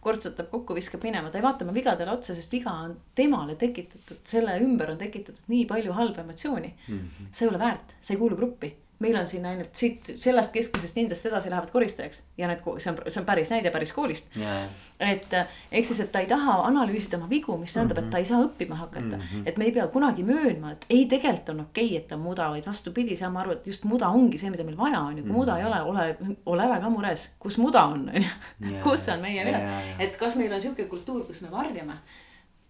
kortsutab kokku, viskab minema, ta ei vaata oma vigadele otsa, sest viga on temale tekitatud, selle ümber on tekitatud nii palju halba emotsiooni mm. -hmm. see ei ole väärt, see ei kuulu gruppi. Meil on siin ainult siit sellest keskmisest hindest edasi lähevad koristajaks ja need, see on, see on päris näide päris koolist yeah.. et ehk siis, et ta ei taha analüüsida oma vigu, mis tähendab mm, -hmm. et ta ei saa õppima hakata mm. -hmm. et me ei pea kunagi möönma, et ei, tegelikult on okei okay,, et ta on muda, vaid vastupidi, saame aru, et just muda ongi see, mida meil vaja on ja kui mm -hmm. muda ei ole, ole, ole väga mures, kus muda on, on ju. [LAUGHS] kus on meie vead, et kas meil on sihuke kultuur, kus me varjame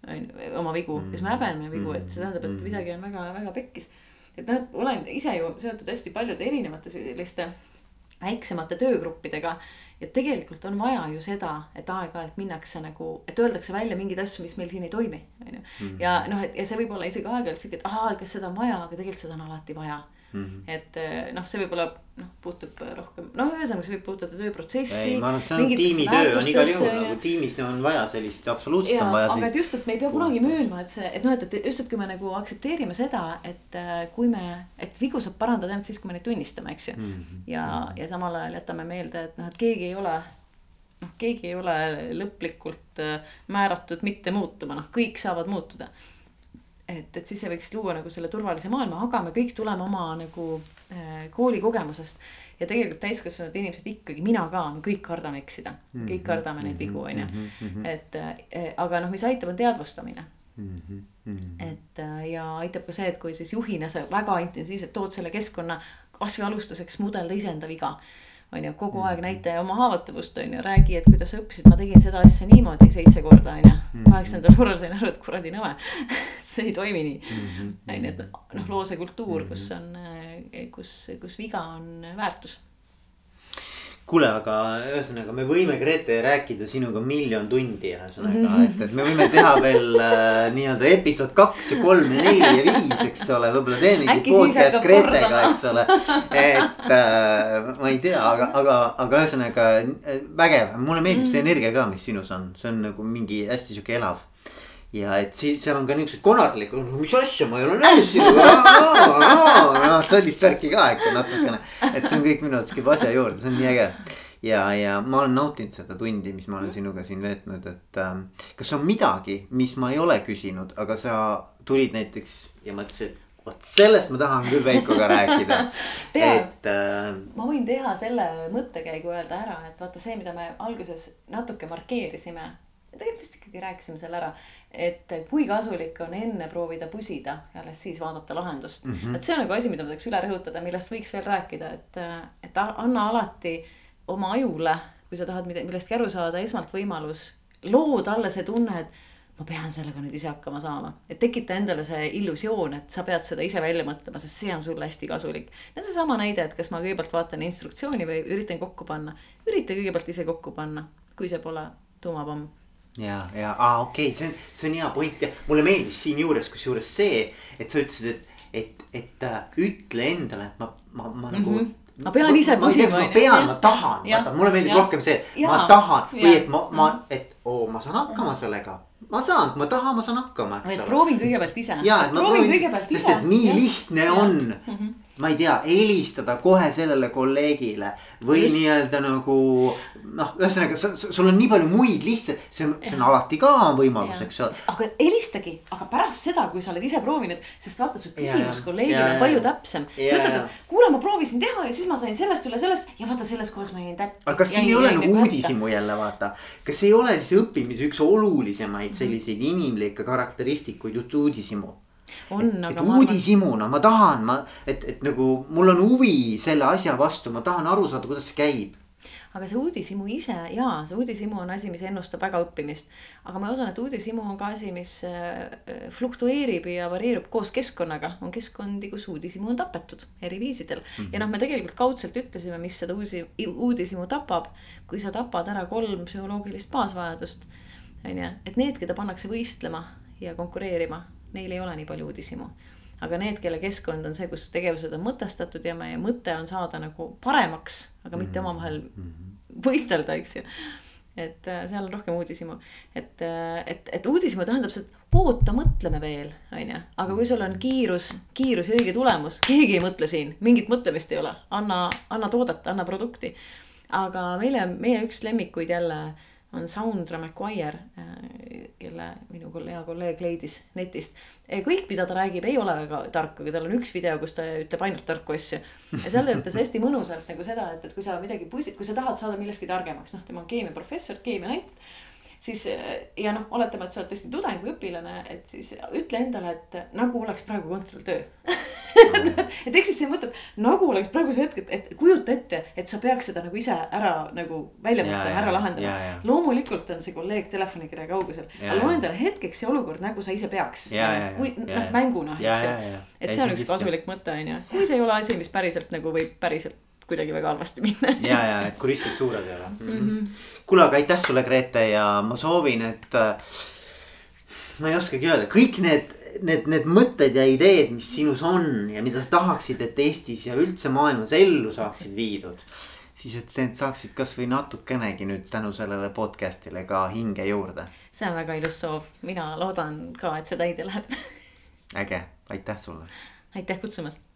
on ju oma vigu mm, -hmm. kas me häbeneme vigu, et see tähendab, et midagi on väga-väga pekkis et noh, et olen ise ju seotud hästi paljude erinevate selliste väiksemate töögruppidega. ja tegelikult on vaja ju seda, et aeg-ajalt minnakse nagu, et öeldakse välja mingeid asju, mis meil siin ei toimi, on ju. ja noh, et ja see võib olla isegi aeg-ajalt sihuke, et aa, kas seda on vaja, aga tegelikult seda on alati vaja Mm -hmm. et noh, see võib-olla noh, puutub rohkem, noh, ühesõnaga see võib puudutada tööprotsessi. ei, ma arvan, et see on tiimitöö on igal juhul nagu tiimis on vaja sellist, absoluutselt ja, on vaja aga et just, et me ei pea kunagi möönma, et see, et noh, et, et just, et kui me nagu aktsepteerime seda, et äh, kui me, et vigu saab parandada ainult siis, kui me neid tunnistame, eks ju mm. -hmm. ja, ja samal ajal jätame meelde, et noh, et keegi ei ole noh, keegi ei ole lõplikult äh, määratud mitte muutuma, noh, kõik saavad muutuda et, et siis see võiks luua nagu selle turvalise maailma, aga me kõik tuleme oma nagu äh, koolikogemusest. ja tegelikult täiskasvanud inimesed ikkagi, mina ka, me kõik kardame eksida mm, -hmm. kõik kardame neid vigu, on ju. et äh, aga noh, mis aitab, on teadvustamine mm. -hmm. et äh, ja aitab ka see, et kui siis juhina sa väga intensiivselt tood selle keskkonna kasvõi alustuseks mudelda iseenda viga on ju, kogu aeg näita oma haavatavust on ju, räägi, et kuidas sa õppisid, ma tegin seda asja niimoodi seitse korda on ju. kaheksandal korral sain aru, et kuradi nõme, [LAUGHS] see ei toimi nii. on ju, et noh, loo see kultuur, kus on, kus, kus viga on väärtus kuule, aga ühesõnaga me võime, Grete, rääkida sinuga miljon tundi ühesõnaga, et, et me võime teha veel äh, nii-öelda episood kaks ja kolm ja neli ja viis, eks ole, võib-olla teemegi podcast Gretega, eks ole. et äh, ma ei tea, aga, aga, aga ühesõnaga vägev, mulle meeldib Mm. see energia ka, mis sinus on, see on nagu mingi hästi sihuke elav ja et siis seal on ka niuksed konarlikud, mis asja, ma ei ole näinud sinuga. noh, sellist värki ka ikka natukene, et see on kõik minu arvates käib asja juurde, see on nii äge ja, ja ma olen nautinud seda tundi, mis ma olen sinuga siin veetnud, et ähm, kas on midagi, mis ma ei ole küsinud, aga sa tulid näiteks ja mõtlesid, vot sellest ma tahan küll Veikoga rääkida [LAUGHS] et äh.... ma võin teha selle mõttekäigu öelda ära, et vaata see, mida me alguses natuke markeerisime. Tegelikult vist ikkagi rääkisime selle ära, et kui kasulik on enne proovida pusida ja alles siis vaadata lahendust mm. -hmm. et see on nagu asi, mida ma tahaks üle rõhutada, millest võiks veel rääkida, et, et anna alati oma ajule, kui sa tahad millestki aru saada, esmalt võimalus loo talle see tunne, et ma pean sellega nüüd ise hakkama saama. et tekita endale see illusioon, et sa pead seda ise välja mõtlema, sest see on sulle hästi kasulik. ja seesama näide, et kas ma kõigepealt vaatan instruktsiooni või üritan kokku panna. ürita kõigepealt ise kokku panna, kui see pole tuumapomm. Ja, ja aa okei okay., see on, see on hea point ja mulle meeldis siinjuures kusjuures see, et sa ütlesid, et, et, et äh, ütle endale, et ma, ma, ma nagu mm. -hmm ma pean ise pusima. ma pean, ma tahan, vaata mulle meeldib ja. rohkem see, ma tahan või et ma, ma, et oo, ma saan hakkama sellega ma saan, kui ma tahan, ma saan hakkama, eks ole. proovin kõigepealt ise. ja, et ma proovin, proovin, sest et nii ja. lihtne ja. on mm. -hmm ma ei tea, helistada kohe sellele kolleegile või nii-öelda nagu noh, ühesõnaga sul on nii palju muid lihtsalt, see on, see on alati ka võimalus, eks ole. aga helistagi, aga pärast seda, kui sa oled ise proovinud, sest vaata su küsimus kolleegile on palju täpsem. sa ütled, et kuule, ma proovisin teha ja siis ma sain sellest üle sellest ja vaata selles kohas ma jäin täpselt. aga kas siin ei ole nagu uudishimu jälle vaata, kas ei ole siis õppimise üks olulisemaid selliseid inimlikke karakteristikuid just uudishimu on, aga. uudishimuna ma tahan, ma, et, et nagu mul on huvi selle asja vastu, ma tahan aru saada, kuidas see käib aga see uudishimu ise jaa, see uudishimu on asi, mis ennustab väga õppimist. aga ma usun, et uudishimu on ka asi, mis äh, fluktueerib ja varieerub koos keskkonnaga. on keskkondi, kus uudishimu on tapetud eri viisidel mm. -hmm. ja noh, me tegelikult kaudselt ütlesime, mis seda uusi, uudishimu tapab. kui sa tapad ära kolm psühholoogilist baasvajadust, on ju, et need, keda pannakse võistlema ja konkureerima neil ei ole nii palju uudishimu. aga need, kelle keskkond on see, kus tegevused on mõtestatud ja meie mõte on saada nagu paremaks, aga mitte mhm. omavahel mhm. võistelda, eks ju et äh, seal on rohkem uudishimu, et, äh, et, et uudishimu tähendab seda, et oota, mõtleme veel, on ju. aga kui sul on kiirus, kiirus ja õige tulemus, keegi ei mõtle siin, mingit mõtlemist ei ole, anna, anna toodet, anna produkti. aga meile, meie üks lemmikuid jälle on Soundra McGuire, äh, kelle minu hea kolleeg leidis netist. kõik, mida ta räägib, ei ole väga tark, aga tal on üks video, kus ta ütleb ainult tarku asju. ja seal ta ütles hästi mõnusalt nagu seda, et, et kui sa midagi pusid, kui sa tahad saada millestki targemaks, noh, tema on keemiaprofessor, keemia näitab siis ja noh, oletame, et sa oled tõesti tudeng või õpilane, et siis ütle endale, et nagu oleks praegu kontrolltöö [LAUGHS] et ehk siis see mõte, et nagu oleks praegusel hetkel, et kujuta ette, et sa peaks seda nagu ise ära nagu välja mõtlema, ära lahendama. loomulikult on see kolleeg telefonikirja kaugusel, aga loe endale hetkeks see olukord, nagu sa ise peaks. kui noh, mänguna, eks ju. et see on üks kasulik mõte, on ju, kui see ei ole asi, mis päriselt nagu võib päriselt kuidagi väga halvasti minna. Ja, ja et kui riskid suured ei ole. Mm -hmm.. Kuule, aga aitäh sulle, Grete ja ma soovin, et äh, ma ei oskagi öelda, kõik need, need, need mõtted ja ideed, mis sinus on ja mida sa tahaksid, et Eestis ja üldse maailmas ellu saaksid viidud. siis, et need saaksid kasvõi natukenegi nüüd tänu sellele podcast'ile ka hinge juurde. see on väga ilus soov, mina loodan ka, et see täide läheb äge, aitäh sulle. aitäh kutsumast